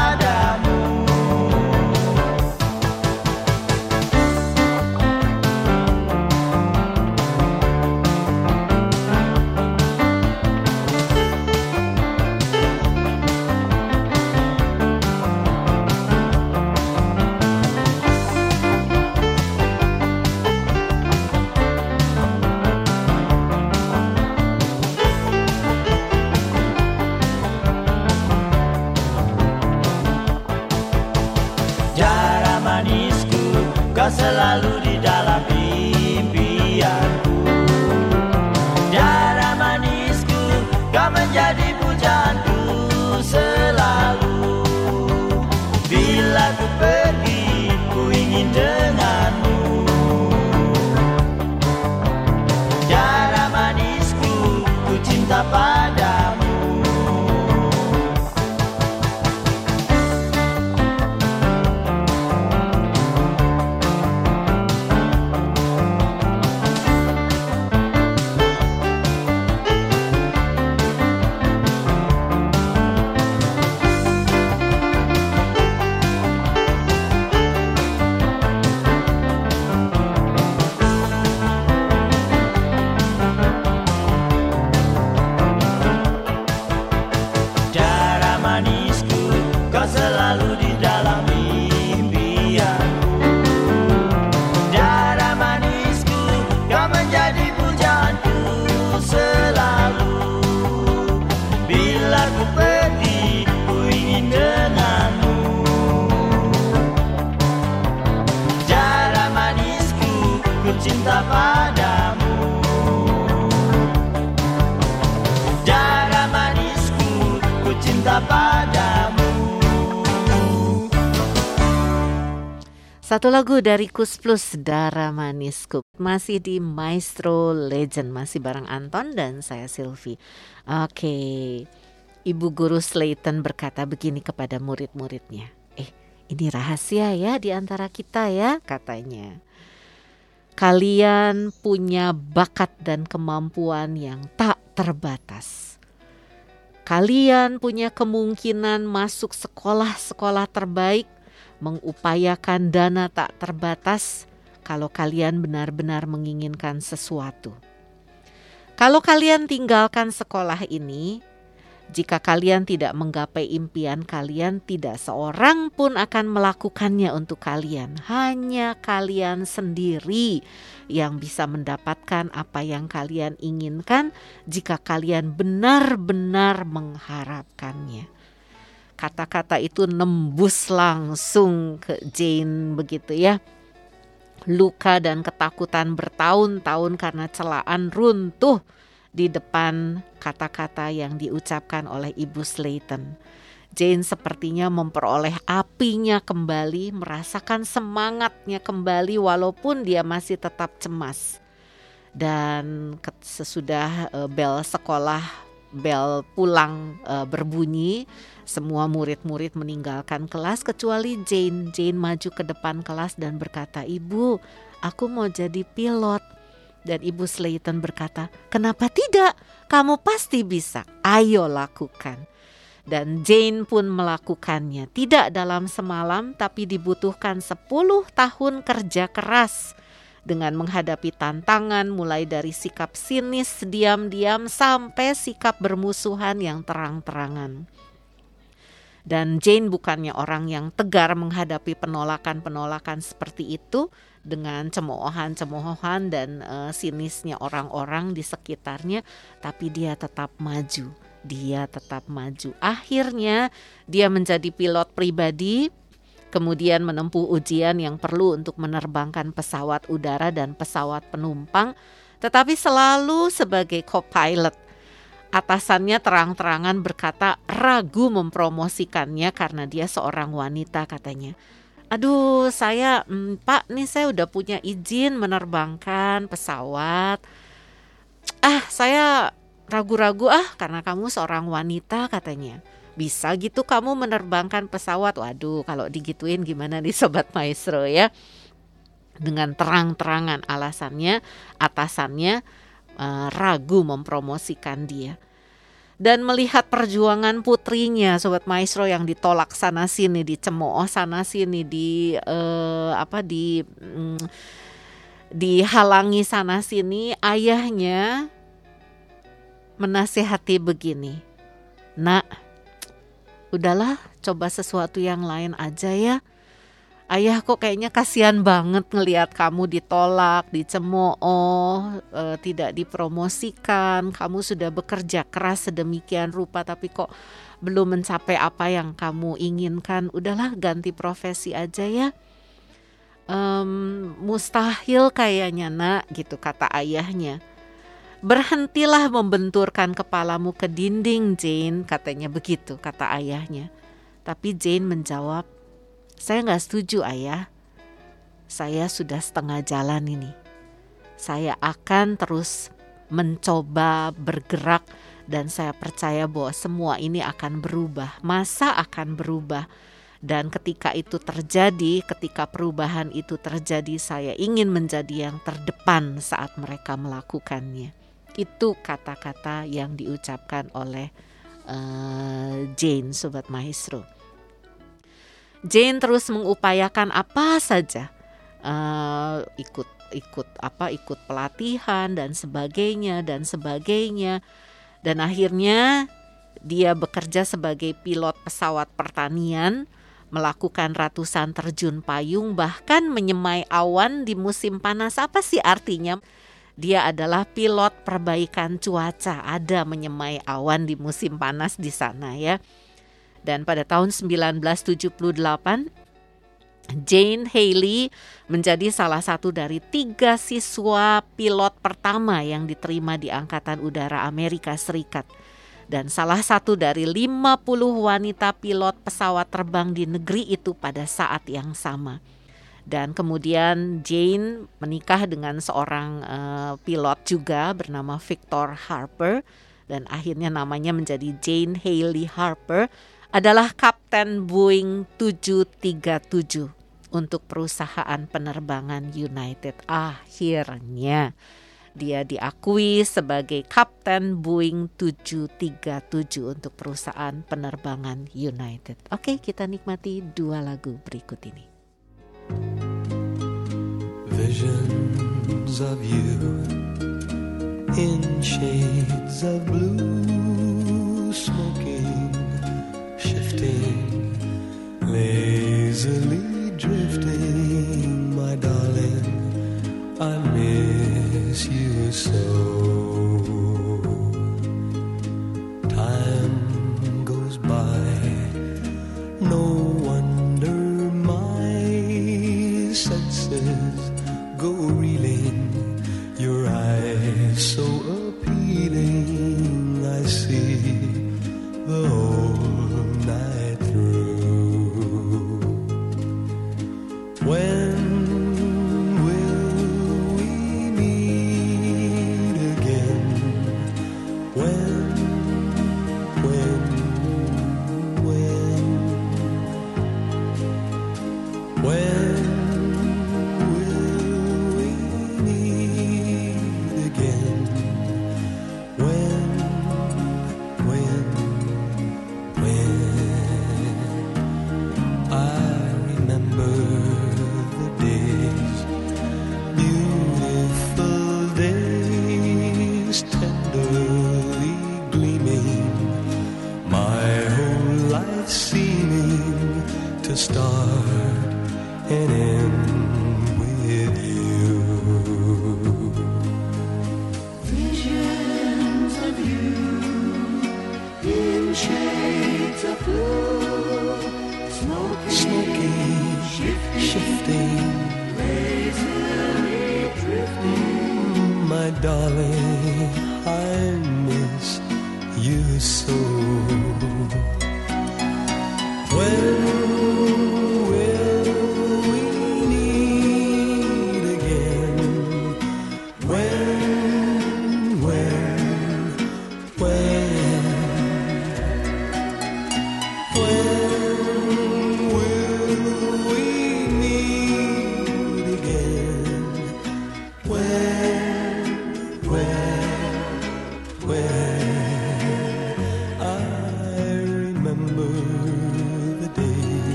Satu lagu dari Kus Plus Darah Manisku Masih di Maestro Legend Masih bareng Anton dan saya Silvi Oke Ibu Guru Slayton berkata begini kepada murid-muridnya. Eh ini rahasia ya di antara kita ya katanya. Kalian punya bakat dan kemampuan yang tak terbatas. Kalian punya kemungkinan masuk sekolah-sekolah terbaik mengupayakan dana tak terbatas kalau kalian benar-benar menginginkan sesuatu. Kalau kalian tinggalkan sekolah ini, jika kalian tidak menggapai impian kalian, tidak seorang pun akan melakukannya untuk kalian. Hanya kalian sendiri yang bisa mendapatkan apa yang kalian inginkan jika kalian benar-benar mengharapkannya kata-kata itu nembus langsung ke Jane begitu ya. Luka dan ketakutan bertahun-tahun karena celaan runtuh di depan kata-kata yang diucapkan oleh Ibu Slayton. Jane sepertinya memperoleh apinya kembali, merasakan semangatnya kembali walaupun dia masih tetap cemas. Dan sesudah uh, bel sekolah, bel pulang uh, berbunyi, semua murid-murid meninggalkan kelas kecuali Jane. Jane maju ke depan kelas dan berkata, "Ibu, aku mau jadi pilot." Dan Ibu Slayton berkata, "Kenapa tidak? Kamu pasti bisa. Ayo lakukan." Dan Jane pun melakukannya. Tidak dalam semalam, tapi dibutuhkan 10 tahun kerja keras dengan menghadapi tantangan mulai dari sikap sinis diam-diam sampai sikap bermusuhan yang terang-terangan. Dan Jane bukannya orang yang tegar menghadapi penolakan-penolakan seperti itu, dengan cemoohan-cemoohan dan eh, sinisnya orang-orang di sekitarnya, tapi dia tetap maju. Dia tetap maju. Akhirnya dia menjadi pilot pribadi, kemudian menempuh ujian yang perlu untuk menerbangkan pesawat udara dan pesawat penumpang, tetapi selalu sebagai co-pilot. Atasannya terang-terangan berkata ragu mempromosikannya karena dia seorang wanita katanya. Aduh, saya mm, Pak, nih saya udah punya izin menerbangkan pesawat. Ah, saya ragu-ragu ah karena kamu seorang wanita katanya. Bisa gitu kamu menerbangkan pesawat. Waduh, kalau digituin gimana nih sobat maestro ya? Dengan terang-terangan alasannya atasannya eh, ragu mempromosikan dia dan melihat perjuangan putrinya sobat maestro yang ditolak sana sini dicemooh sana sini di eh, apa di mm, dihalangi sana sini ayahnya menasehati begini nak udahlah coba sesuatu yang lain aja ya Ayah kok kayaknya kasihan banget ngelihat kamu ditolak, dicemooh, eh, tidak dipromosikan. Kamu sudah bekerja keras sedemikian rupa tapi kok belum mencapai apa yang kamu inginkan. Udahlah ganti profesi aja ya. Em, mustahil kayaknya nak gitu kata ayahnya. Berhentilah membenturkan kepalamu ke dinding Jane katanya begitu kata ayahnya. Tapi Jane menjawab, saya nggak setuju ayah. Saya sudah setengah jalan ini. Saya akan terus mencoba bergerak dan saya percaya bahwa semua ini akan berubah. Masa akan berubah. Dan ketika itu terjadi, ketika perubahan itu terjadi, saya ingin menjadi yang terdepan saat mereka melakukannya. Itu kata-kata yang diucapkan oleh eh, Jane, sobat maestro. Jane terus mengupayakan apa saja eh, ikut ikut apa ikut pelatihan dan sebagainya dan sebagainya. Dan akhirnya dia bekerja sebagai pilot pesawat pertanian melakukan ratusan terjun payung bahkan menyemai awan di musim panas. Apa sih artinya dia adalah pilot perbaikan cuaca ada menyemai awan di musim panas di sana ya dan pada tahun 1978, Jane Haley menjadi salah satu dari tiga siswa pilot pertama yang diterima di Angkatan Udara Amerika Serikat. Dan salah satu dari 50 wanita pilot pesawat terbang di negeri itu pada saat yang sama. Dan kemudian Jane menikah dengan seorang uh, pilot juga bernama Victor Harper dan akhirnya namanya menjadi Jane Haley Harper adalah Kapten Boeing 737 untuk perusahaan penerbangan United. Akhirnya dia diakui sebagai Kapten Boeing 737 untuk perusahaan penerbangan United. Oke, kita nikmati dua lagu berikut ini. Visions of you in shades of blue smoking, shifting, lazily drifting, my darling. I miss you so. Time goes by, no go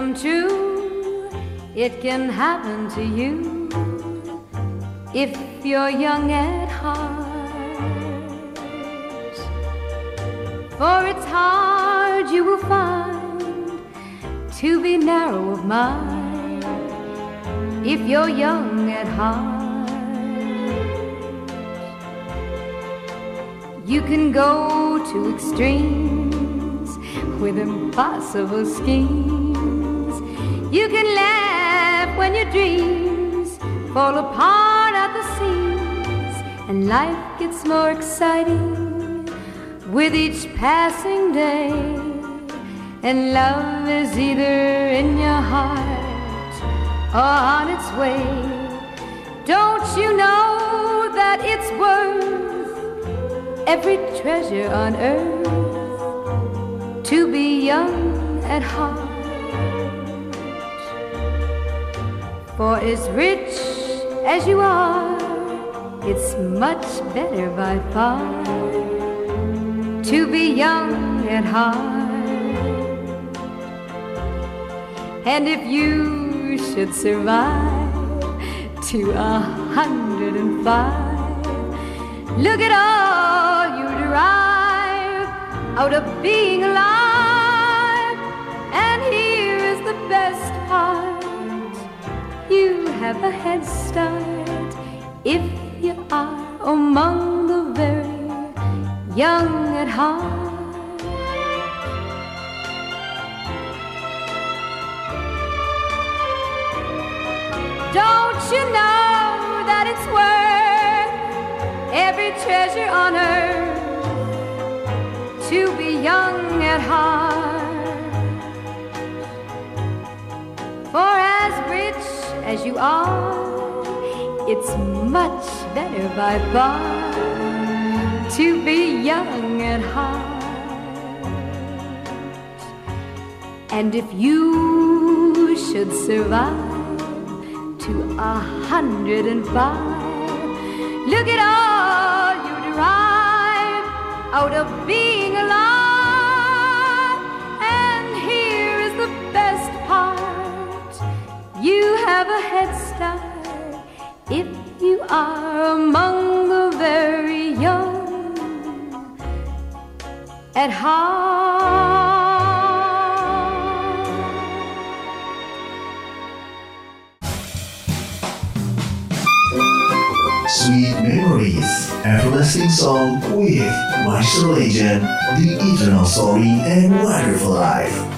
come true. It can happen to you if you're young at heart. For it's hard, you will find, to be narrow of mind if you're young at heart. You can go to extremes with impossible schemes. Dreams fall apart at the seams, and life gets more exciting with each passing day. And love is either in your heart or on its way. Don't you know that it's worth every treasure on earth to be young at heart? For as rich as you are, it's much better by far to be young at heart. And if you should survive to a hundred and five, look at all you derive out of being alive. Have a head start if you are among the very young at heart. Don't you know that it's worth every treasure on earth to be young at heart? For as you are, it's much better by far to be young at heart. And if you should survive to a hundred and five, look at all you derive out of being you have a head start if you are among the very young at heart. Sweet Memories, everlasting song with Maestro Legend, The Eternal Story and Wonderful Life.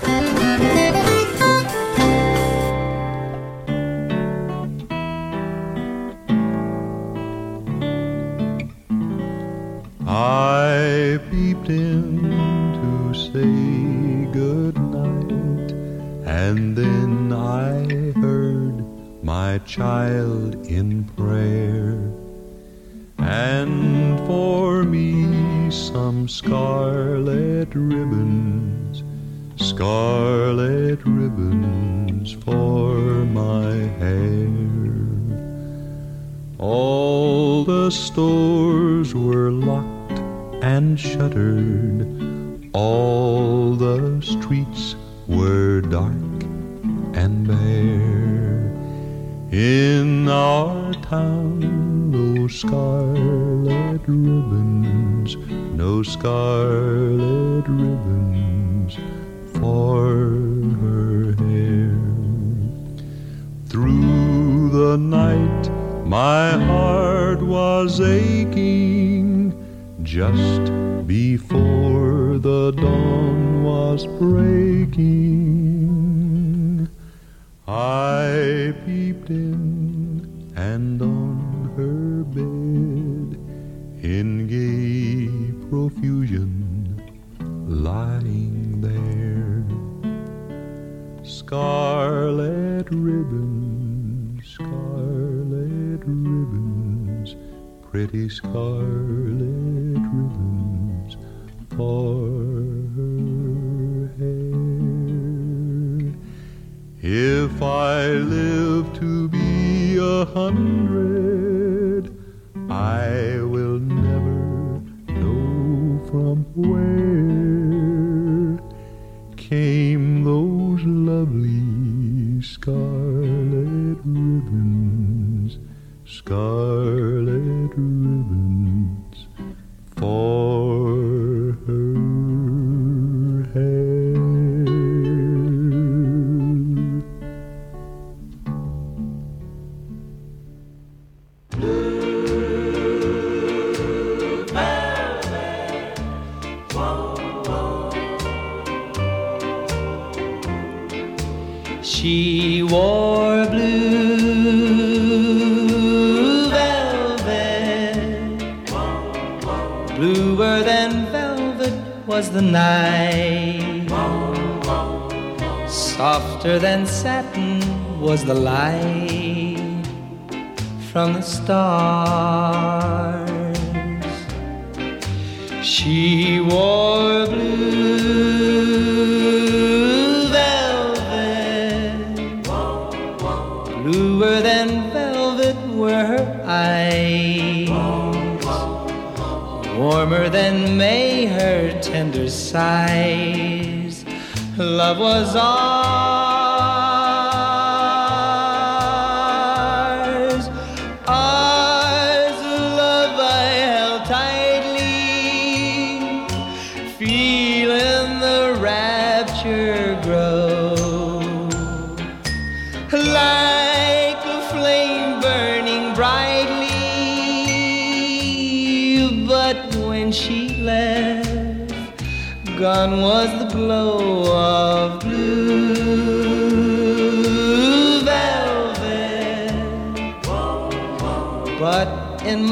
Softer than satin was the light from the stars. She wore blue velvet. Bluer than velvet were her eyes. Warmer than May her tender sighs. Love was ours.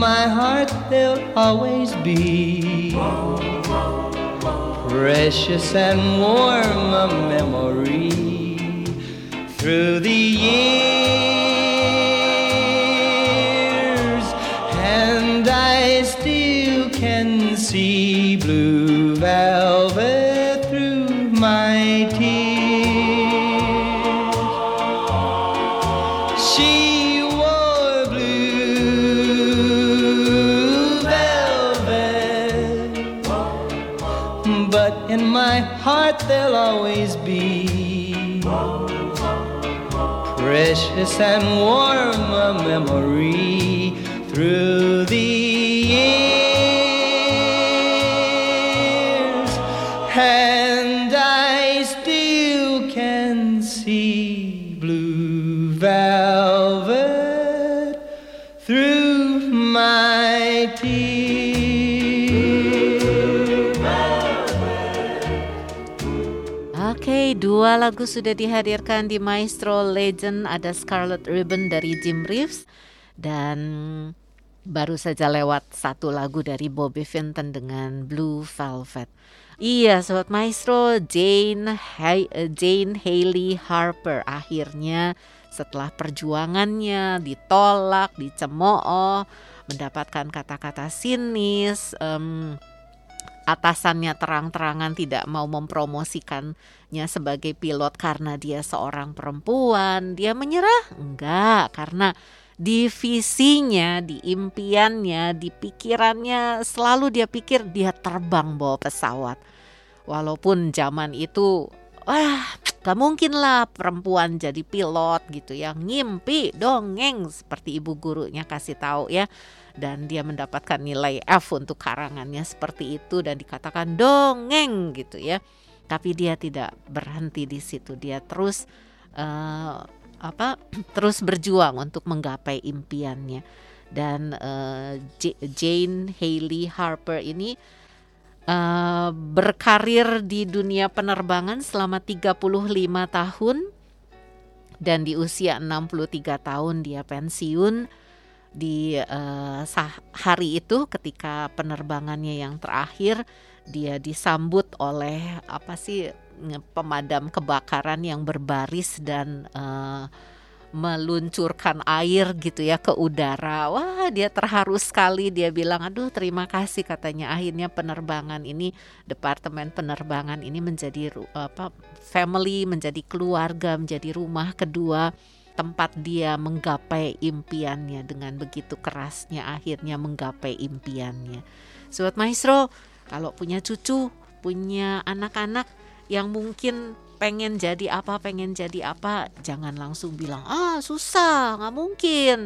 My heart, they'll always be. Precious and warm a memory through the years, and I still can see blue there'll always be. Precious and warm a memory through the years, and dua lagu sudah dihadirkan di Maestro Legend. Ada Scarlet Ribbon dari Jim Reeves dan baru saja lewat satu lagu dari Bobby Vinton dengan Blue Velvet. Iya, sobat Maestro, Jane Hay- Jane Haley Harper akhirnya setelah perjuangannya ditolak, dicemooh, mendapatkan kata-kata sinis, em, atasannya terang-terangan tidak mau mempromosikannya sebagai pilot karena dia seorang perempuan, dia menyerah? Enggak, karena di visinya, di impiannya, di pikirannya selalu dia pikir dia terbang bawa pesawat. Walaupun zaman itu wah gak mungkin lah perempuan jadi pilot gitu ya ngimpi dongeng seperti ibu gurunya kasih tahu ya dan dia mendapatkan nilai F untuk karangannya seperti itu dan dikatakan dongeng gitu ya. Tapi dia tidak berhenti di situ. Dia terus eh, apa terus berjuang untuk menggapai impiannya. Dan J- Jane Haley Harper ini eh, berkarir di dunia penerbangan selama 35 tahun. Dan di usia 63 tahun dia pensiun di sah- hari itu ketika penerbangannya yang terakhir dia disambut oleh apa sih pemadam kebakaran yang berbaris dan eh, meluncurkan air gitu ya ke udara. Wah, dia terharu sekali. Dia bilang, "Aduh, terima kasih," katanya. Akhirnya penerbangan ini departemen penerbangan ini menjadi apa family, menjadi keluarga, menjadi rumah kedua tempat dia menggapai impiannya dengan begitu kerasnya akhirnya menggapai impiannya. Sobat Maestro, kalau punya cucu, punya anak-anak yang mungkin pengen jadi apa, pengen jadi apa, jangan langsung bilang, ah susah, nggak mungkin,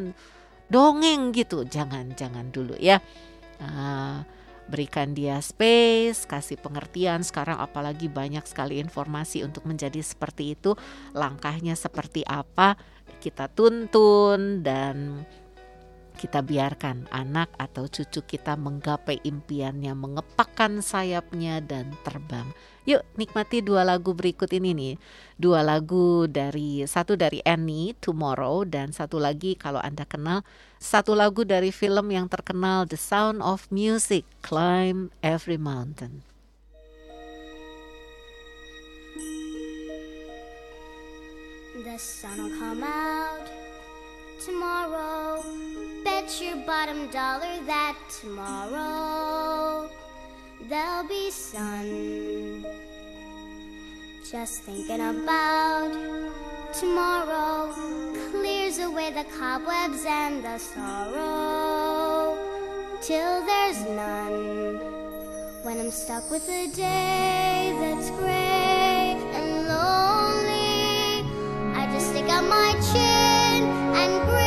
dongeng gitu, jangan, jangan dulu ya. Ah, berikan dia space, kasih pengertian. Sekarang apalagi banyak sekali informasi untuk menjadi seperti itu. Langkahnya seperti apa? Kita tuntun dan kita biarkan anak atau cucu kita menggapai impiannya, mengepakkan sayapnya dan terbang. Yuk nikmati dua lagu berikut ini nih. Dua lagu dari satu dari Annie Tomorrow dan satu lagi kalau Anda kenal satu lagu dari film yang terkenal The Sound of Music Climb Every Mountain. The sun will come out tomorrow. Bet your bottom dollar that tomorrow there'll be sun. Just thinking about tomorrow clears away the cobwebs and the sorrow till there's none. When I'm stuck with a day that's gray and lonely, I just stick out my chin and grin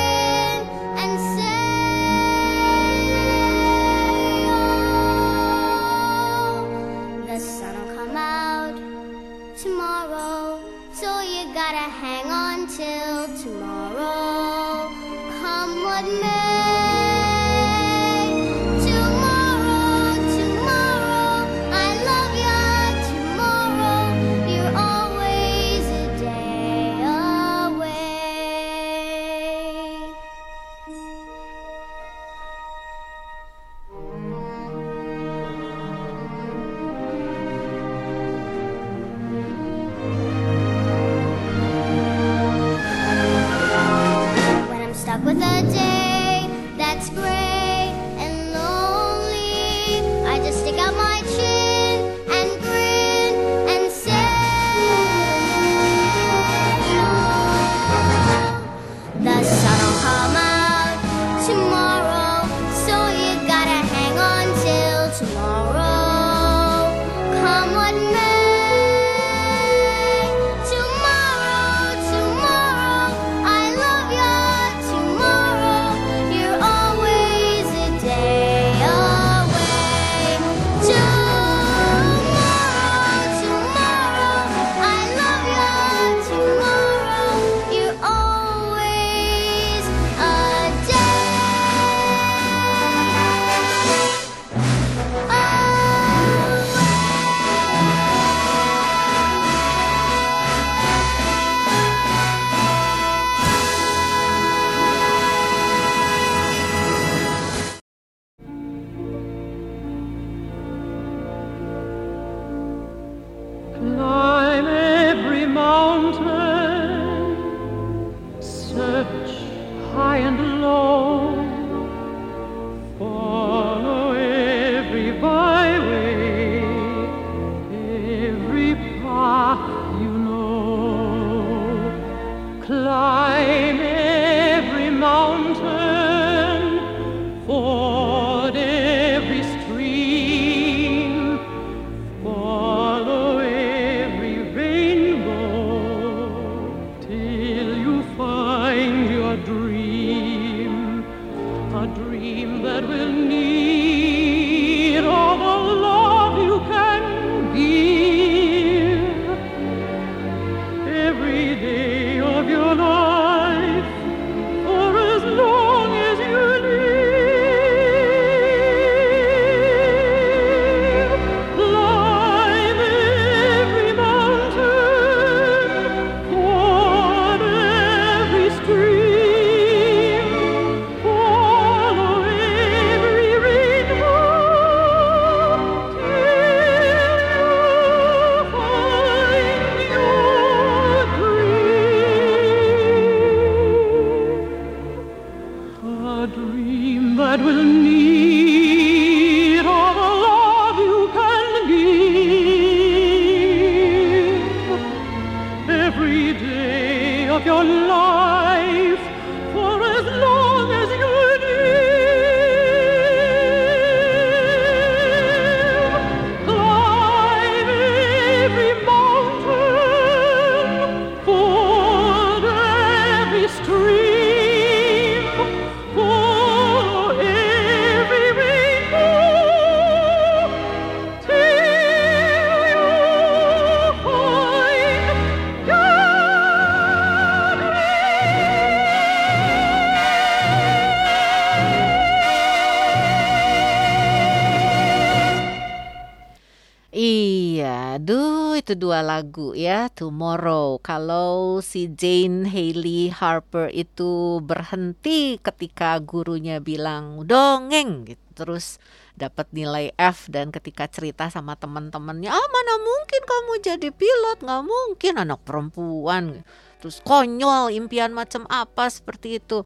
Itu dua lagu ya, Tomorrow. Kalau si Jane Hailey Harper itu berhenti ketika gurunya bilang dongeng gitu, terus dapat nilai F dan ketika cerita sama teman-temannya, ah mana mungkin kamu jadi pilot, nggak mungkin anak perempuan. Terus konyol, impian macam apa seperti itu.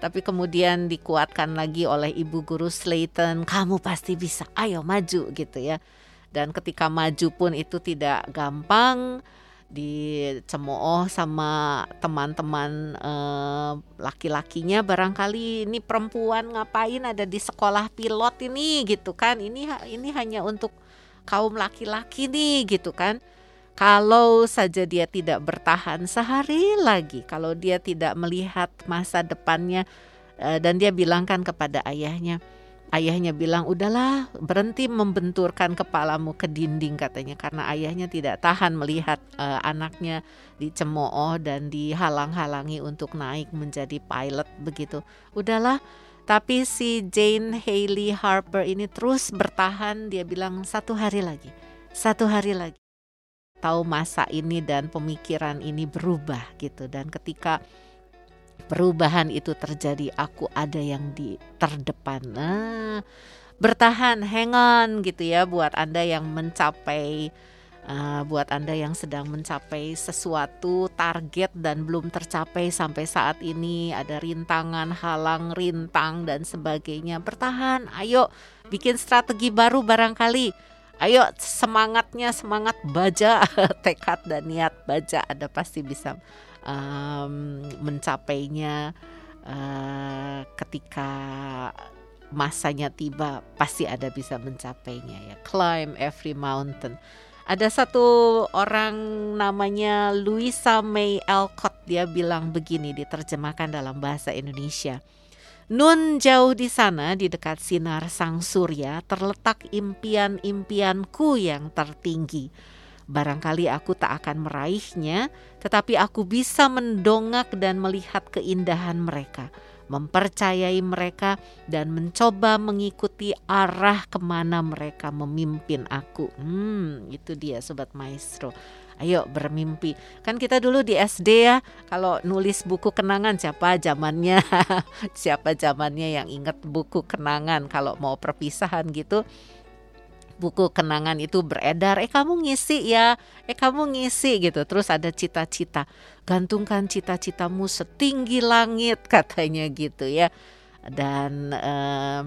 Tapi kemudian dikuatkan lagi oleh ibu guru Slayton, kamu pasti bisa, ayo maju gitu ya dan ketika maju pun itu tidak gampang dicemooh sama teman-teman eh, laki-lakinya. Barangkali ini perempuan ngapain ada di sekolah pilot ini gitu kan? Ini ini hanya untuk kaum laki-laki nih gitu kan? Kalau saja dia tidak bertahan sehari lagi kalau dia tidak melihat masa depannya eh, dan dia bilangkan kepada ayahnya Ayahnya bilang, udahlah berhenti membenturkan kepalamu ke dinding katanya karena ayahnya tidak tahan melihat uh, anaknya dicemooh dan dihalang-halangi untuk naik menjadi pilot begitu. Udahlah, tapi si Jane Hailey Harper ini terus bertahan. Dia bilang satu hari lagi, satu hari lagi. Tahu masa ini dan pemikiran ini berubah gitu dan ketika perubahan itu terjadi aku ada yang di terdepan. Nah bertahan hang on gitu ya buat anda yang mencapai uh, buat anda yang sedang mencapai sesuatu target dan belum tercapai sampai saat ini ada rintangan halang rintang dan sebagainya. Bertahan ayo bikin strategi baru barangkali. Ayo semangatnya semangat baja tekad dan niat baja ada pasti bisa um, mencapainya uh, ketika masanya tiba pasti ada bisa mencapainya ya. Climb every mountain. Ada satu orang namanya Louisa May Alcott dia bilang begini diterjemahkan dalam bahasa Indonesia. Nun jauh di sana di dekat sinar sang surya terletak impian-impianku yang tertinggi Barangkali aku tak akan meraihnya, tetapi aku bisa mendongak dan melihat keindahan mereka, mempercayai mereka, dan mencoba mengikuti arah ke mana mereka memimpin aku. Hmm, itu dia Sobat Maestro. Ayo bermimpi. Kan kita dulu di SD ya, kalau nulis buku kenangan siapa zamannya, siapa zamannya yang ingat buku kenangan kalau mau perpisahan gitu buku kenangan itu beredar, eh kamu ngisi ya, eh kamu ngisi gitu. Terus ada cita-cita, gantungkan cita-citamu setinggi langit katanya gitu ya. Dan um,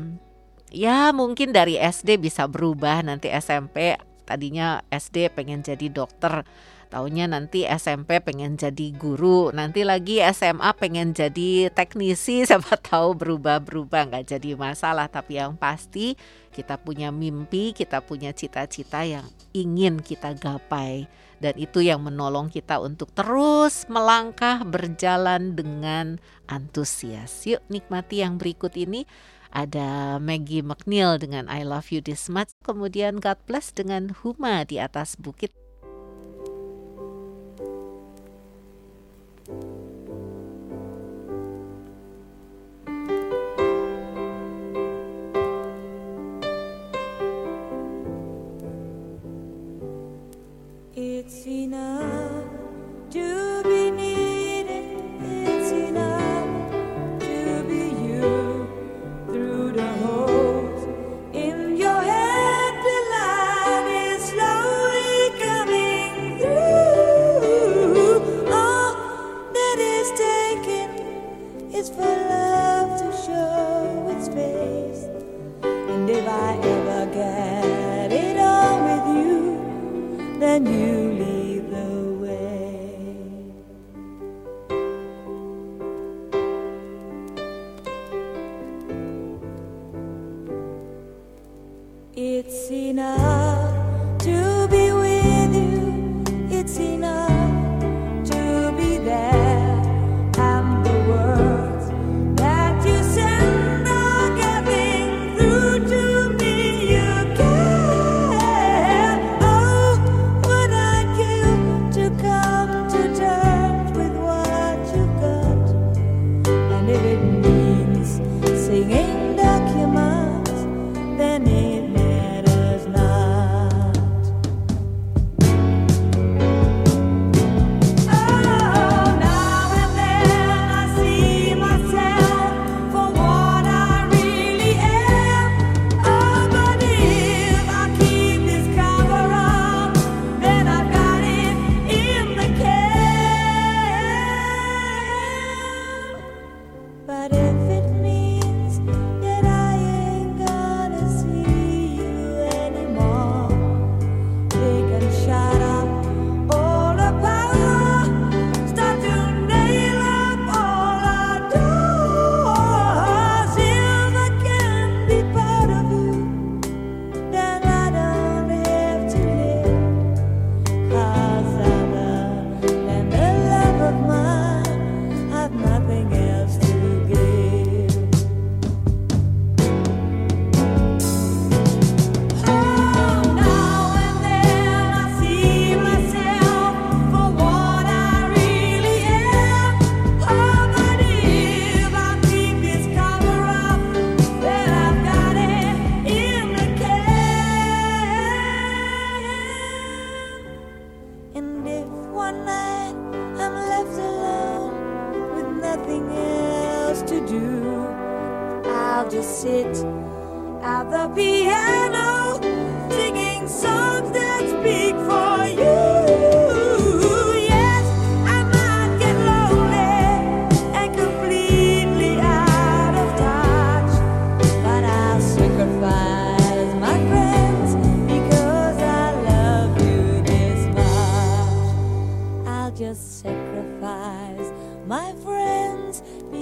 ya mungkin dari SD bisa berubah nanti SMP tadinya SD pengen jadi dokter Taunya nanti SMP pengen jadi guru, nanti lagi SMA pengen jadi teknisi, siapa tahu berubah-berubah nggak jadi masalah. Tapi yang pasti kita punya mimpi, kita punya cita-cita yang ingin kita gapai. Dan itu yang menolong kita untuk terus melangkah berjalan dengan antusias. Yuk nikmati yang berikut ini ada Maggie McNeil dengan I Love You This Much, kemudian God Bless dengan Huma di atas bukit. It's enough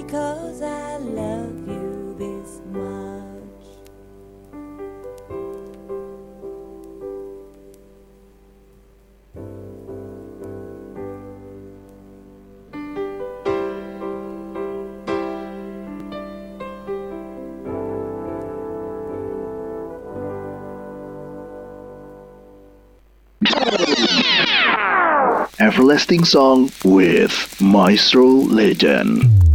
because I love you this much. Everlasting Song with Maestro Legend.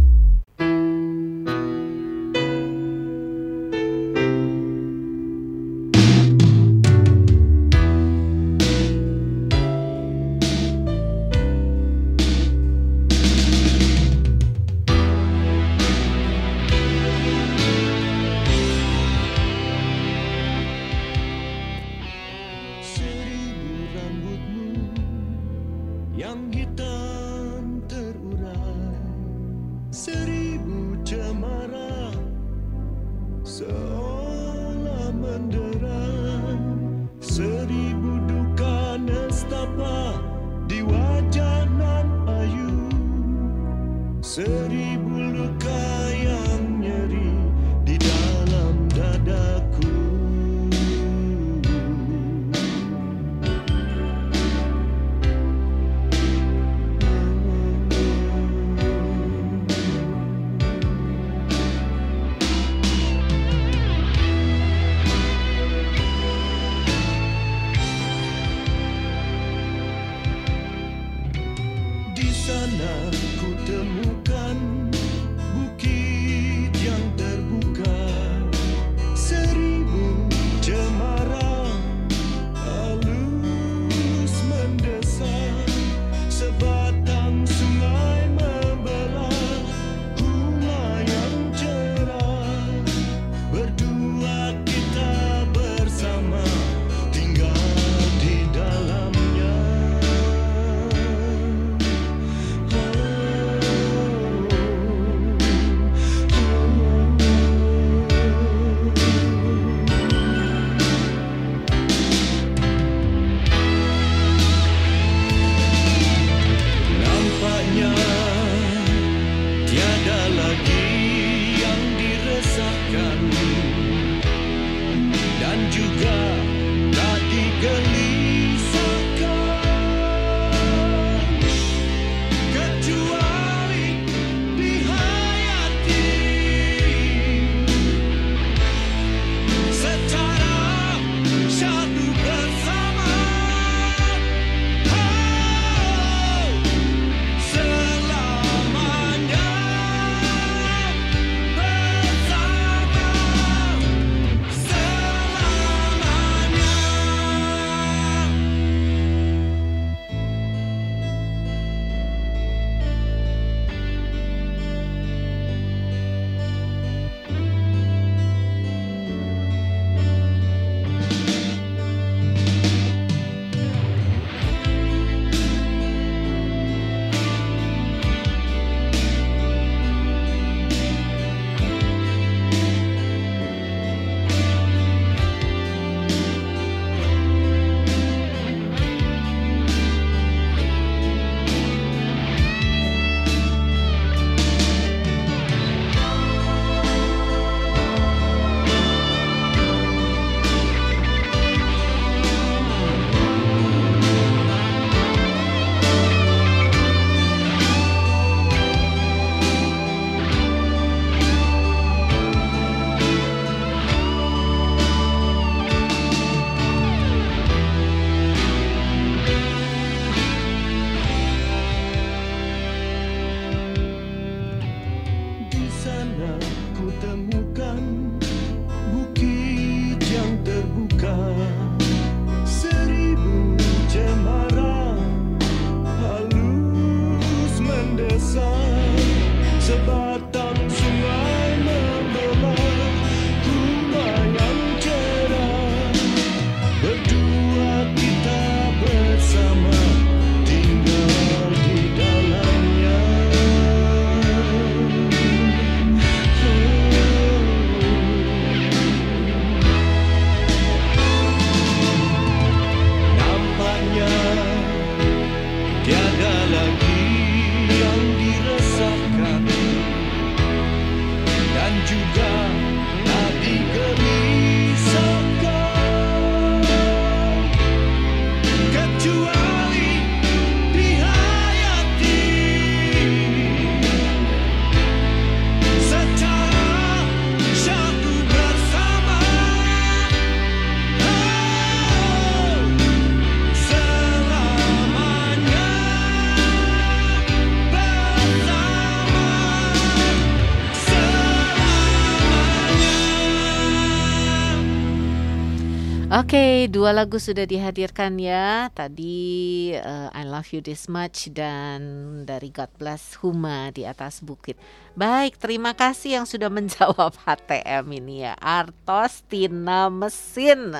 Dua lagu sudah dihadirkan ya. Tadi eh, I Love You This Much dan dari God Bless Huma di atas bukit. Baik, terima kasih yang sudah menjawab HTM ini ya. Artos Tina Mesin.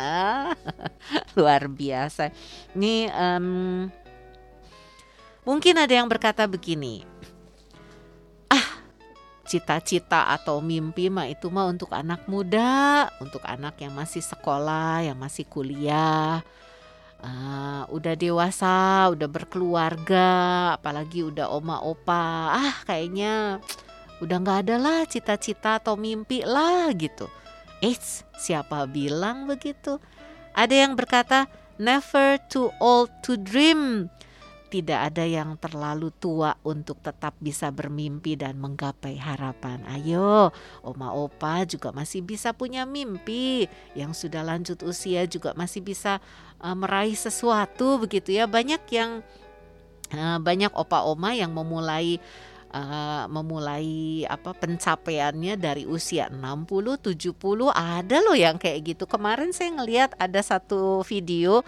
Luar biasa. Ini em, mungkin ada yang berkata begini. Cita-cita atau mimpi mah itu mah untuk anak muda, untuk anak yang masih sekolah, yang masih kuliah, eh, udah dewasa, udah berkeluarga, apalagi udah oma opa, ah kayaknya udah nggak ada lah cita-cita atau mimpi lah gitu. Eits, siapa bilang begitu? Ada yang berkata never too old to dream. Tidak ada yang terlalu tua untuk tetap bisa bermimpi dan menggapai harapan. Ayo, oma opa juga masih bisa punya mimpi. Yang sudah lanjut usia juga masih bisa uh, meraih sesuatu begitu ya. Banyak yang uh, banyak opa oma yang memulai uh, memulai apa pencapaiannya dari usia 60, 70 ada loh yang kayak gitu. Kemarin saya ngelihat ada satu video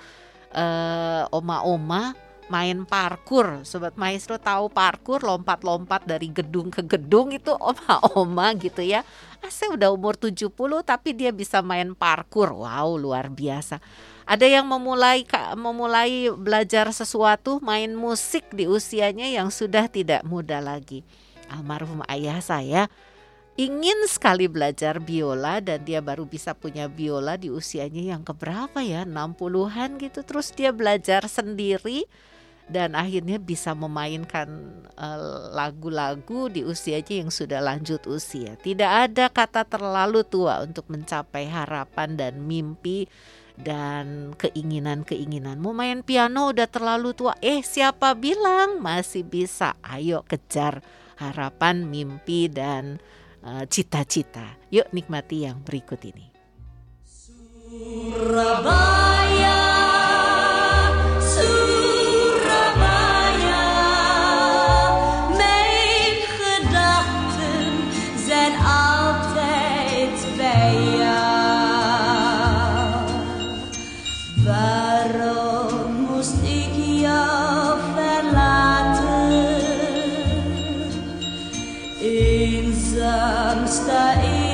eh, oma-oma main parkur. Sobat Maestro tahu parkur lompat-lompat dari gedung ke gedung itu oma-oma gitu ya. Ah, saya udah umur 70 tapi dia bisa main parkur. Wow, luar biasa. Ada yang memulai memulai belajar sesuatu, main musik di usianya yang sudah tidak muda lagi. Almarhum ayah saya ingin sekali belajar biola dan dia baru bisa punya biola di usianya yang keberapa ya 60-an gitu terus dia belajar sendiri dan akhirnya bisa memainkan eh, lagu-lagu di usianya yang sudah lanjut usia. Tidak ada kata terlalu tua untuk mencapai harapan dan mimpi dan keinginan-keinginan. Mau main piano udah terlalu tua. Eh, siapa bilang masih bisa? Ayo kejar harapan, mimpi dan eh, cita-cita. Yuk nikmati yang berikut ini. Surabaya, Israel.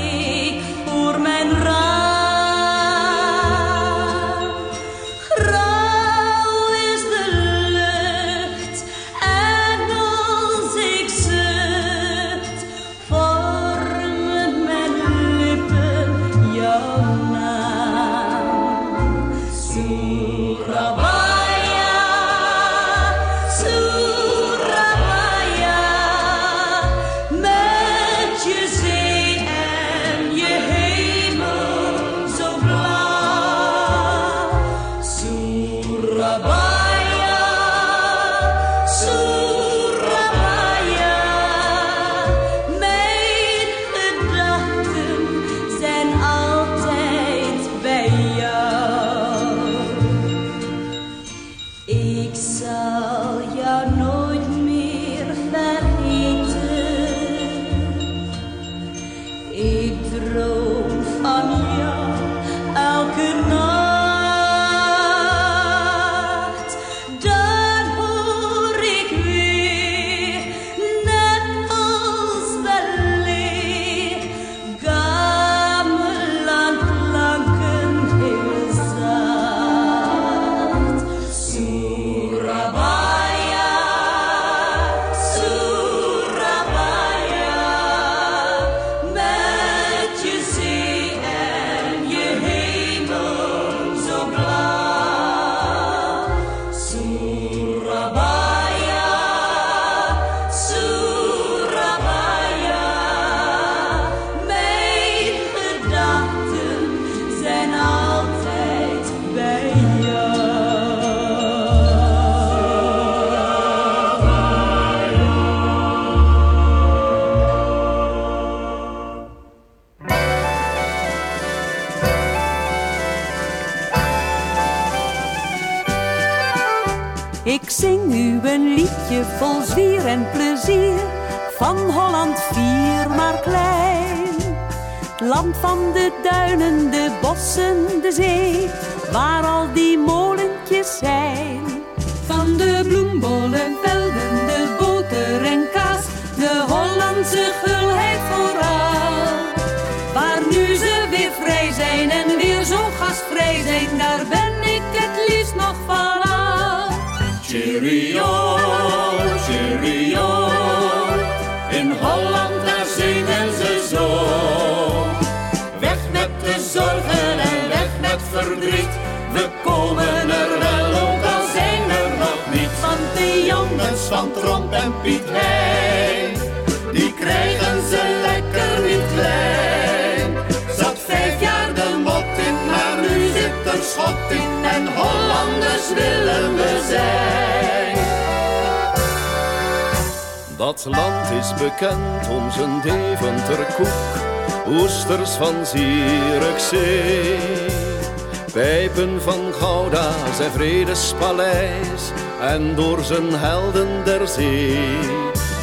En door zijn helden der zee.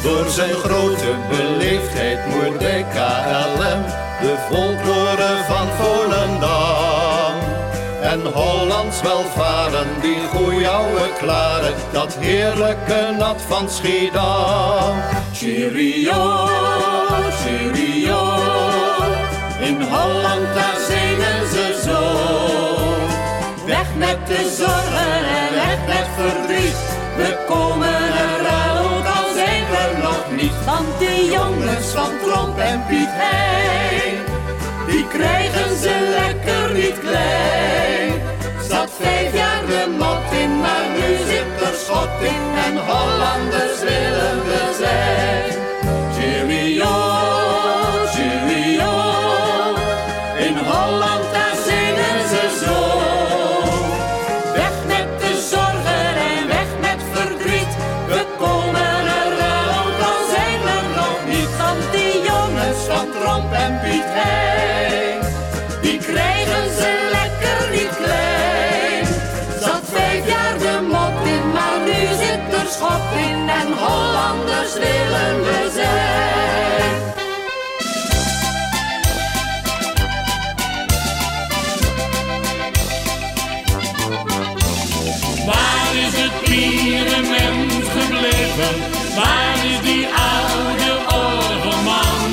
Door zijn grote beleefdheid moerde KLM de folklore van Volendam. En Hollands welvaren, die goeie ouwe klaren, dat heerlijke nat van Schiedam. Cheerio, cheerio, in Holland daar zingen ze zo. Met de zorgen en weg met verdriet, we komen er wel, ook al zijn we er nog niet. Want de jongens van Tromp en Piet Hein, die krijgen ze lekker niet klein. Zat vijf jaar de mot in, maar nu zit er schot in en Hollanders willen we Willen we zijn. Waar is het pierenmens gebleven? Waar is die oude orgelman?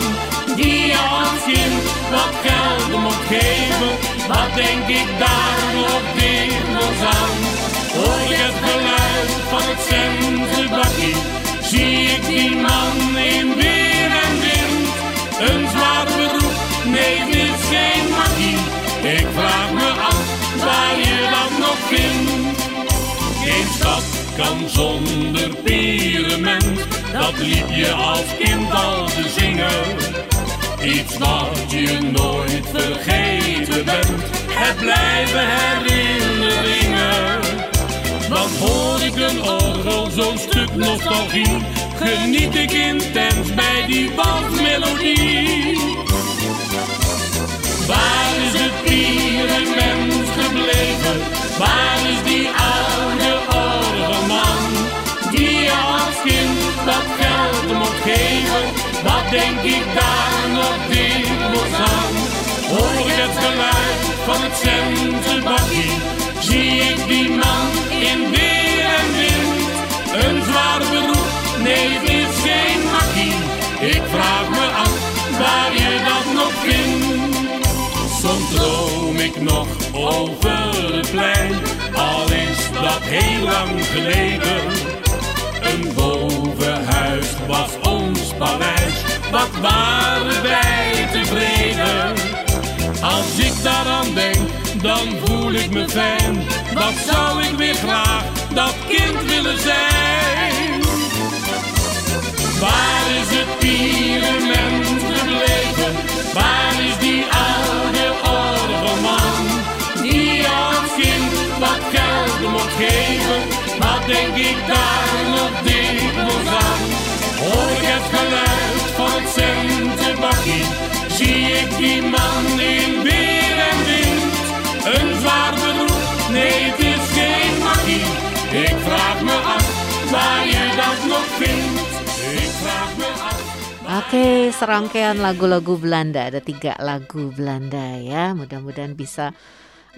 Die als kind wat geld mocht geven. Wat denk ik daar vindt. Geen stad kan zonder pierement, dat liep je als kind al te zingen. Iets wat je nooit vergeten bent, het blijven herinneringen. Want hoor ik een orgel, zo'n stuk nostalgie, geniet ik intens bij die walsmelodie. Waar is het pierenmens gebleven? Waar is die oude orgelman? Die je als kind dat geld mocht geven. Wat denk ik daar nog dikwijls aan? Hoor ik het geluid van het centenbakkie? Zie ik die man in weer en wind? Een zwaar beroep, nee het is geen magie. Ik vraag me af waar je dat nog vindt. Soms droom ik nog over het plein, al is dat heel lang geleden. Een bovenhuis was ons paleis, wat waren wij tevreden. Als ik daaraan denk, dan voel ik me fijn. Wat zou ik weer graag dat kind willen zijn? Waar is het pierenmens gebleven? Waar is die oude kind wat geld mocht geven. Wat denk ik daar nog dikwijls aan? Hoor ik het geluid van het centenbakkie? Zie ik die man in weer en wind? Een zwaar beroep, nee het is geen magie. Ik vraag me af waar je dat nog vindt. Ik vraag me af. Oke, serangkaian lagu-lagu Belanda. Ada tiga lagu Belanda ya. Mudah-mudahan bisa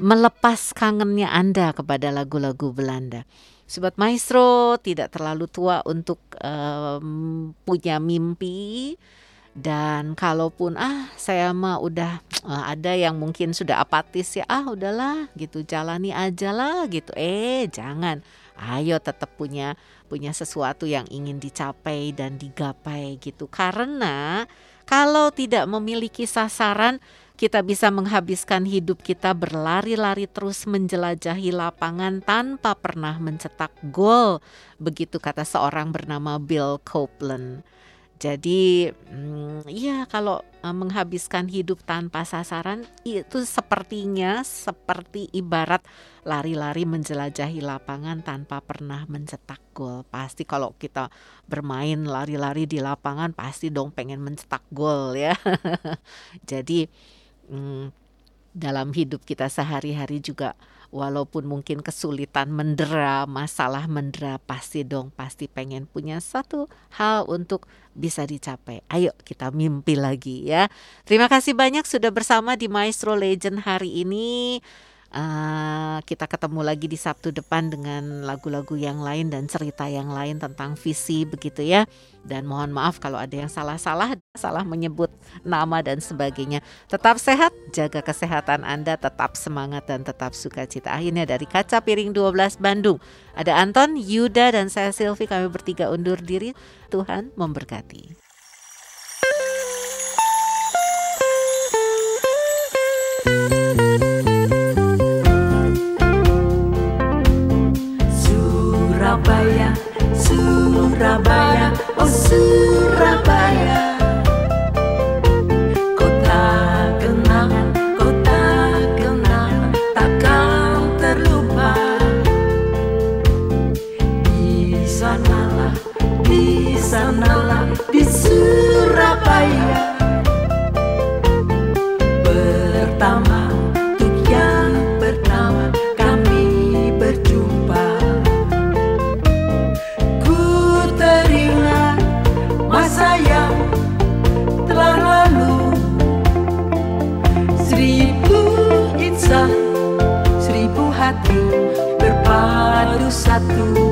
melepas kangennya Anda kepada lagu-lagu Belanda. Sobat Maestro tidak terlalu tua untuk em, punya mimpi. Dan kalaupun ah saya mah udah eh, ada yang mungkin sudah apatis ya ah udahlah gitu jalani aja lah gitu. Eh jangan. Ayo tetap punya punya sesuatu yang ingin dicapai dan digapai gitu. Karena kalau tidak memiliki sasaran kita bisa menghabiskan hidup kita berlari-lari terus menjelajahi lapangan tanpa pernah mencetak gol begitu kata seorang bernama Bill Copeland jadi ya kalau eh, menghabiskan hidup tanpa sasaran itu sepertinya seperti ibarat lari-lari menjelajahi lapangan tanpa pernah mencetak gol. Pasti kalau kita bermain lari-lari di lapangan pasti dong pengen mencetak gol ya. Jadi hmm, dalam hidup kita sehari-hari juga walaupun mungkin kesulitan mendera, masalah mendera pasti dong pasti pengen punya satu hal untuk bisa dicapai. Ayo kita mimpi lagi ya. Terima kasih banyak sudah bersama di Maestro Legend hari ini. Eh, kita ketemu lagi di Sabtu depan dengan lagu-lagu yang lain dan cerita yang lain tentang visi begitu ya. Dan mohon maaf kalau ada yang salah-salah, salah menyebut nama dan sebagainya. Tetap sehat, jaga kesehatan Anda, tetap semangat dan tetap sukacita. Akhirnya dari Kaca Piring 12 Bandung, ada Anton, Yuda dan saya Silvi kami bertiga undur diri. Tuhan memberkati. Surabaya, oh Surabaya satu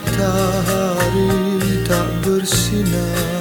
Matahari tak bersinar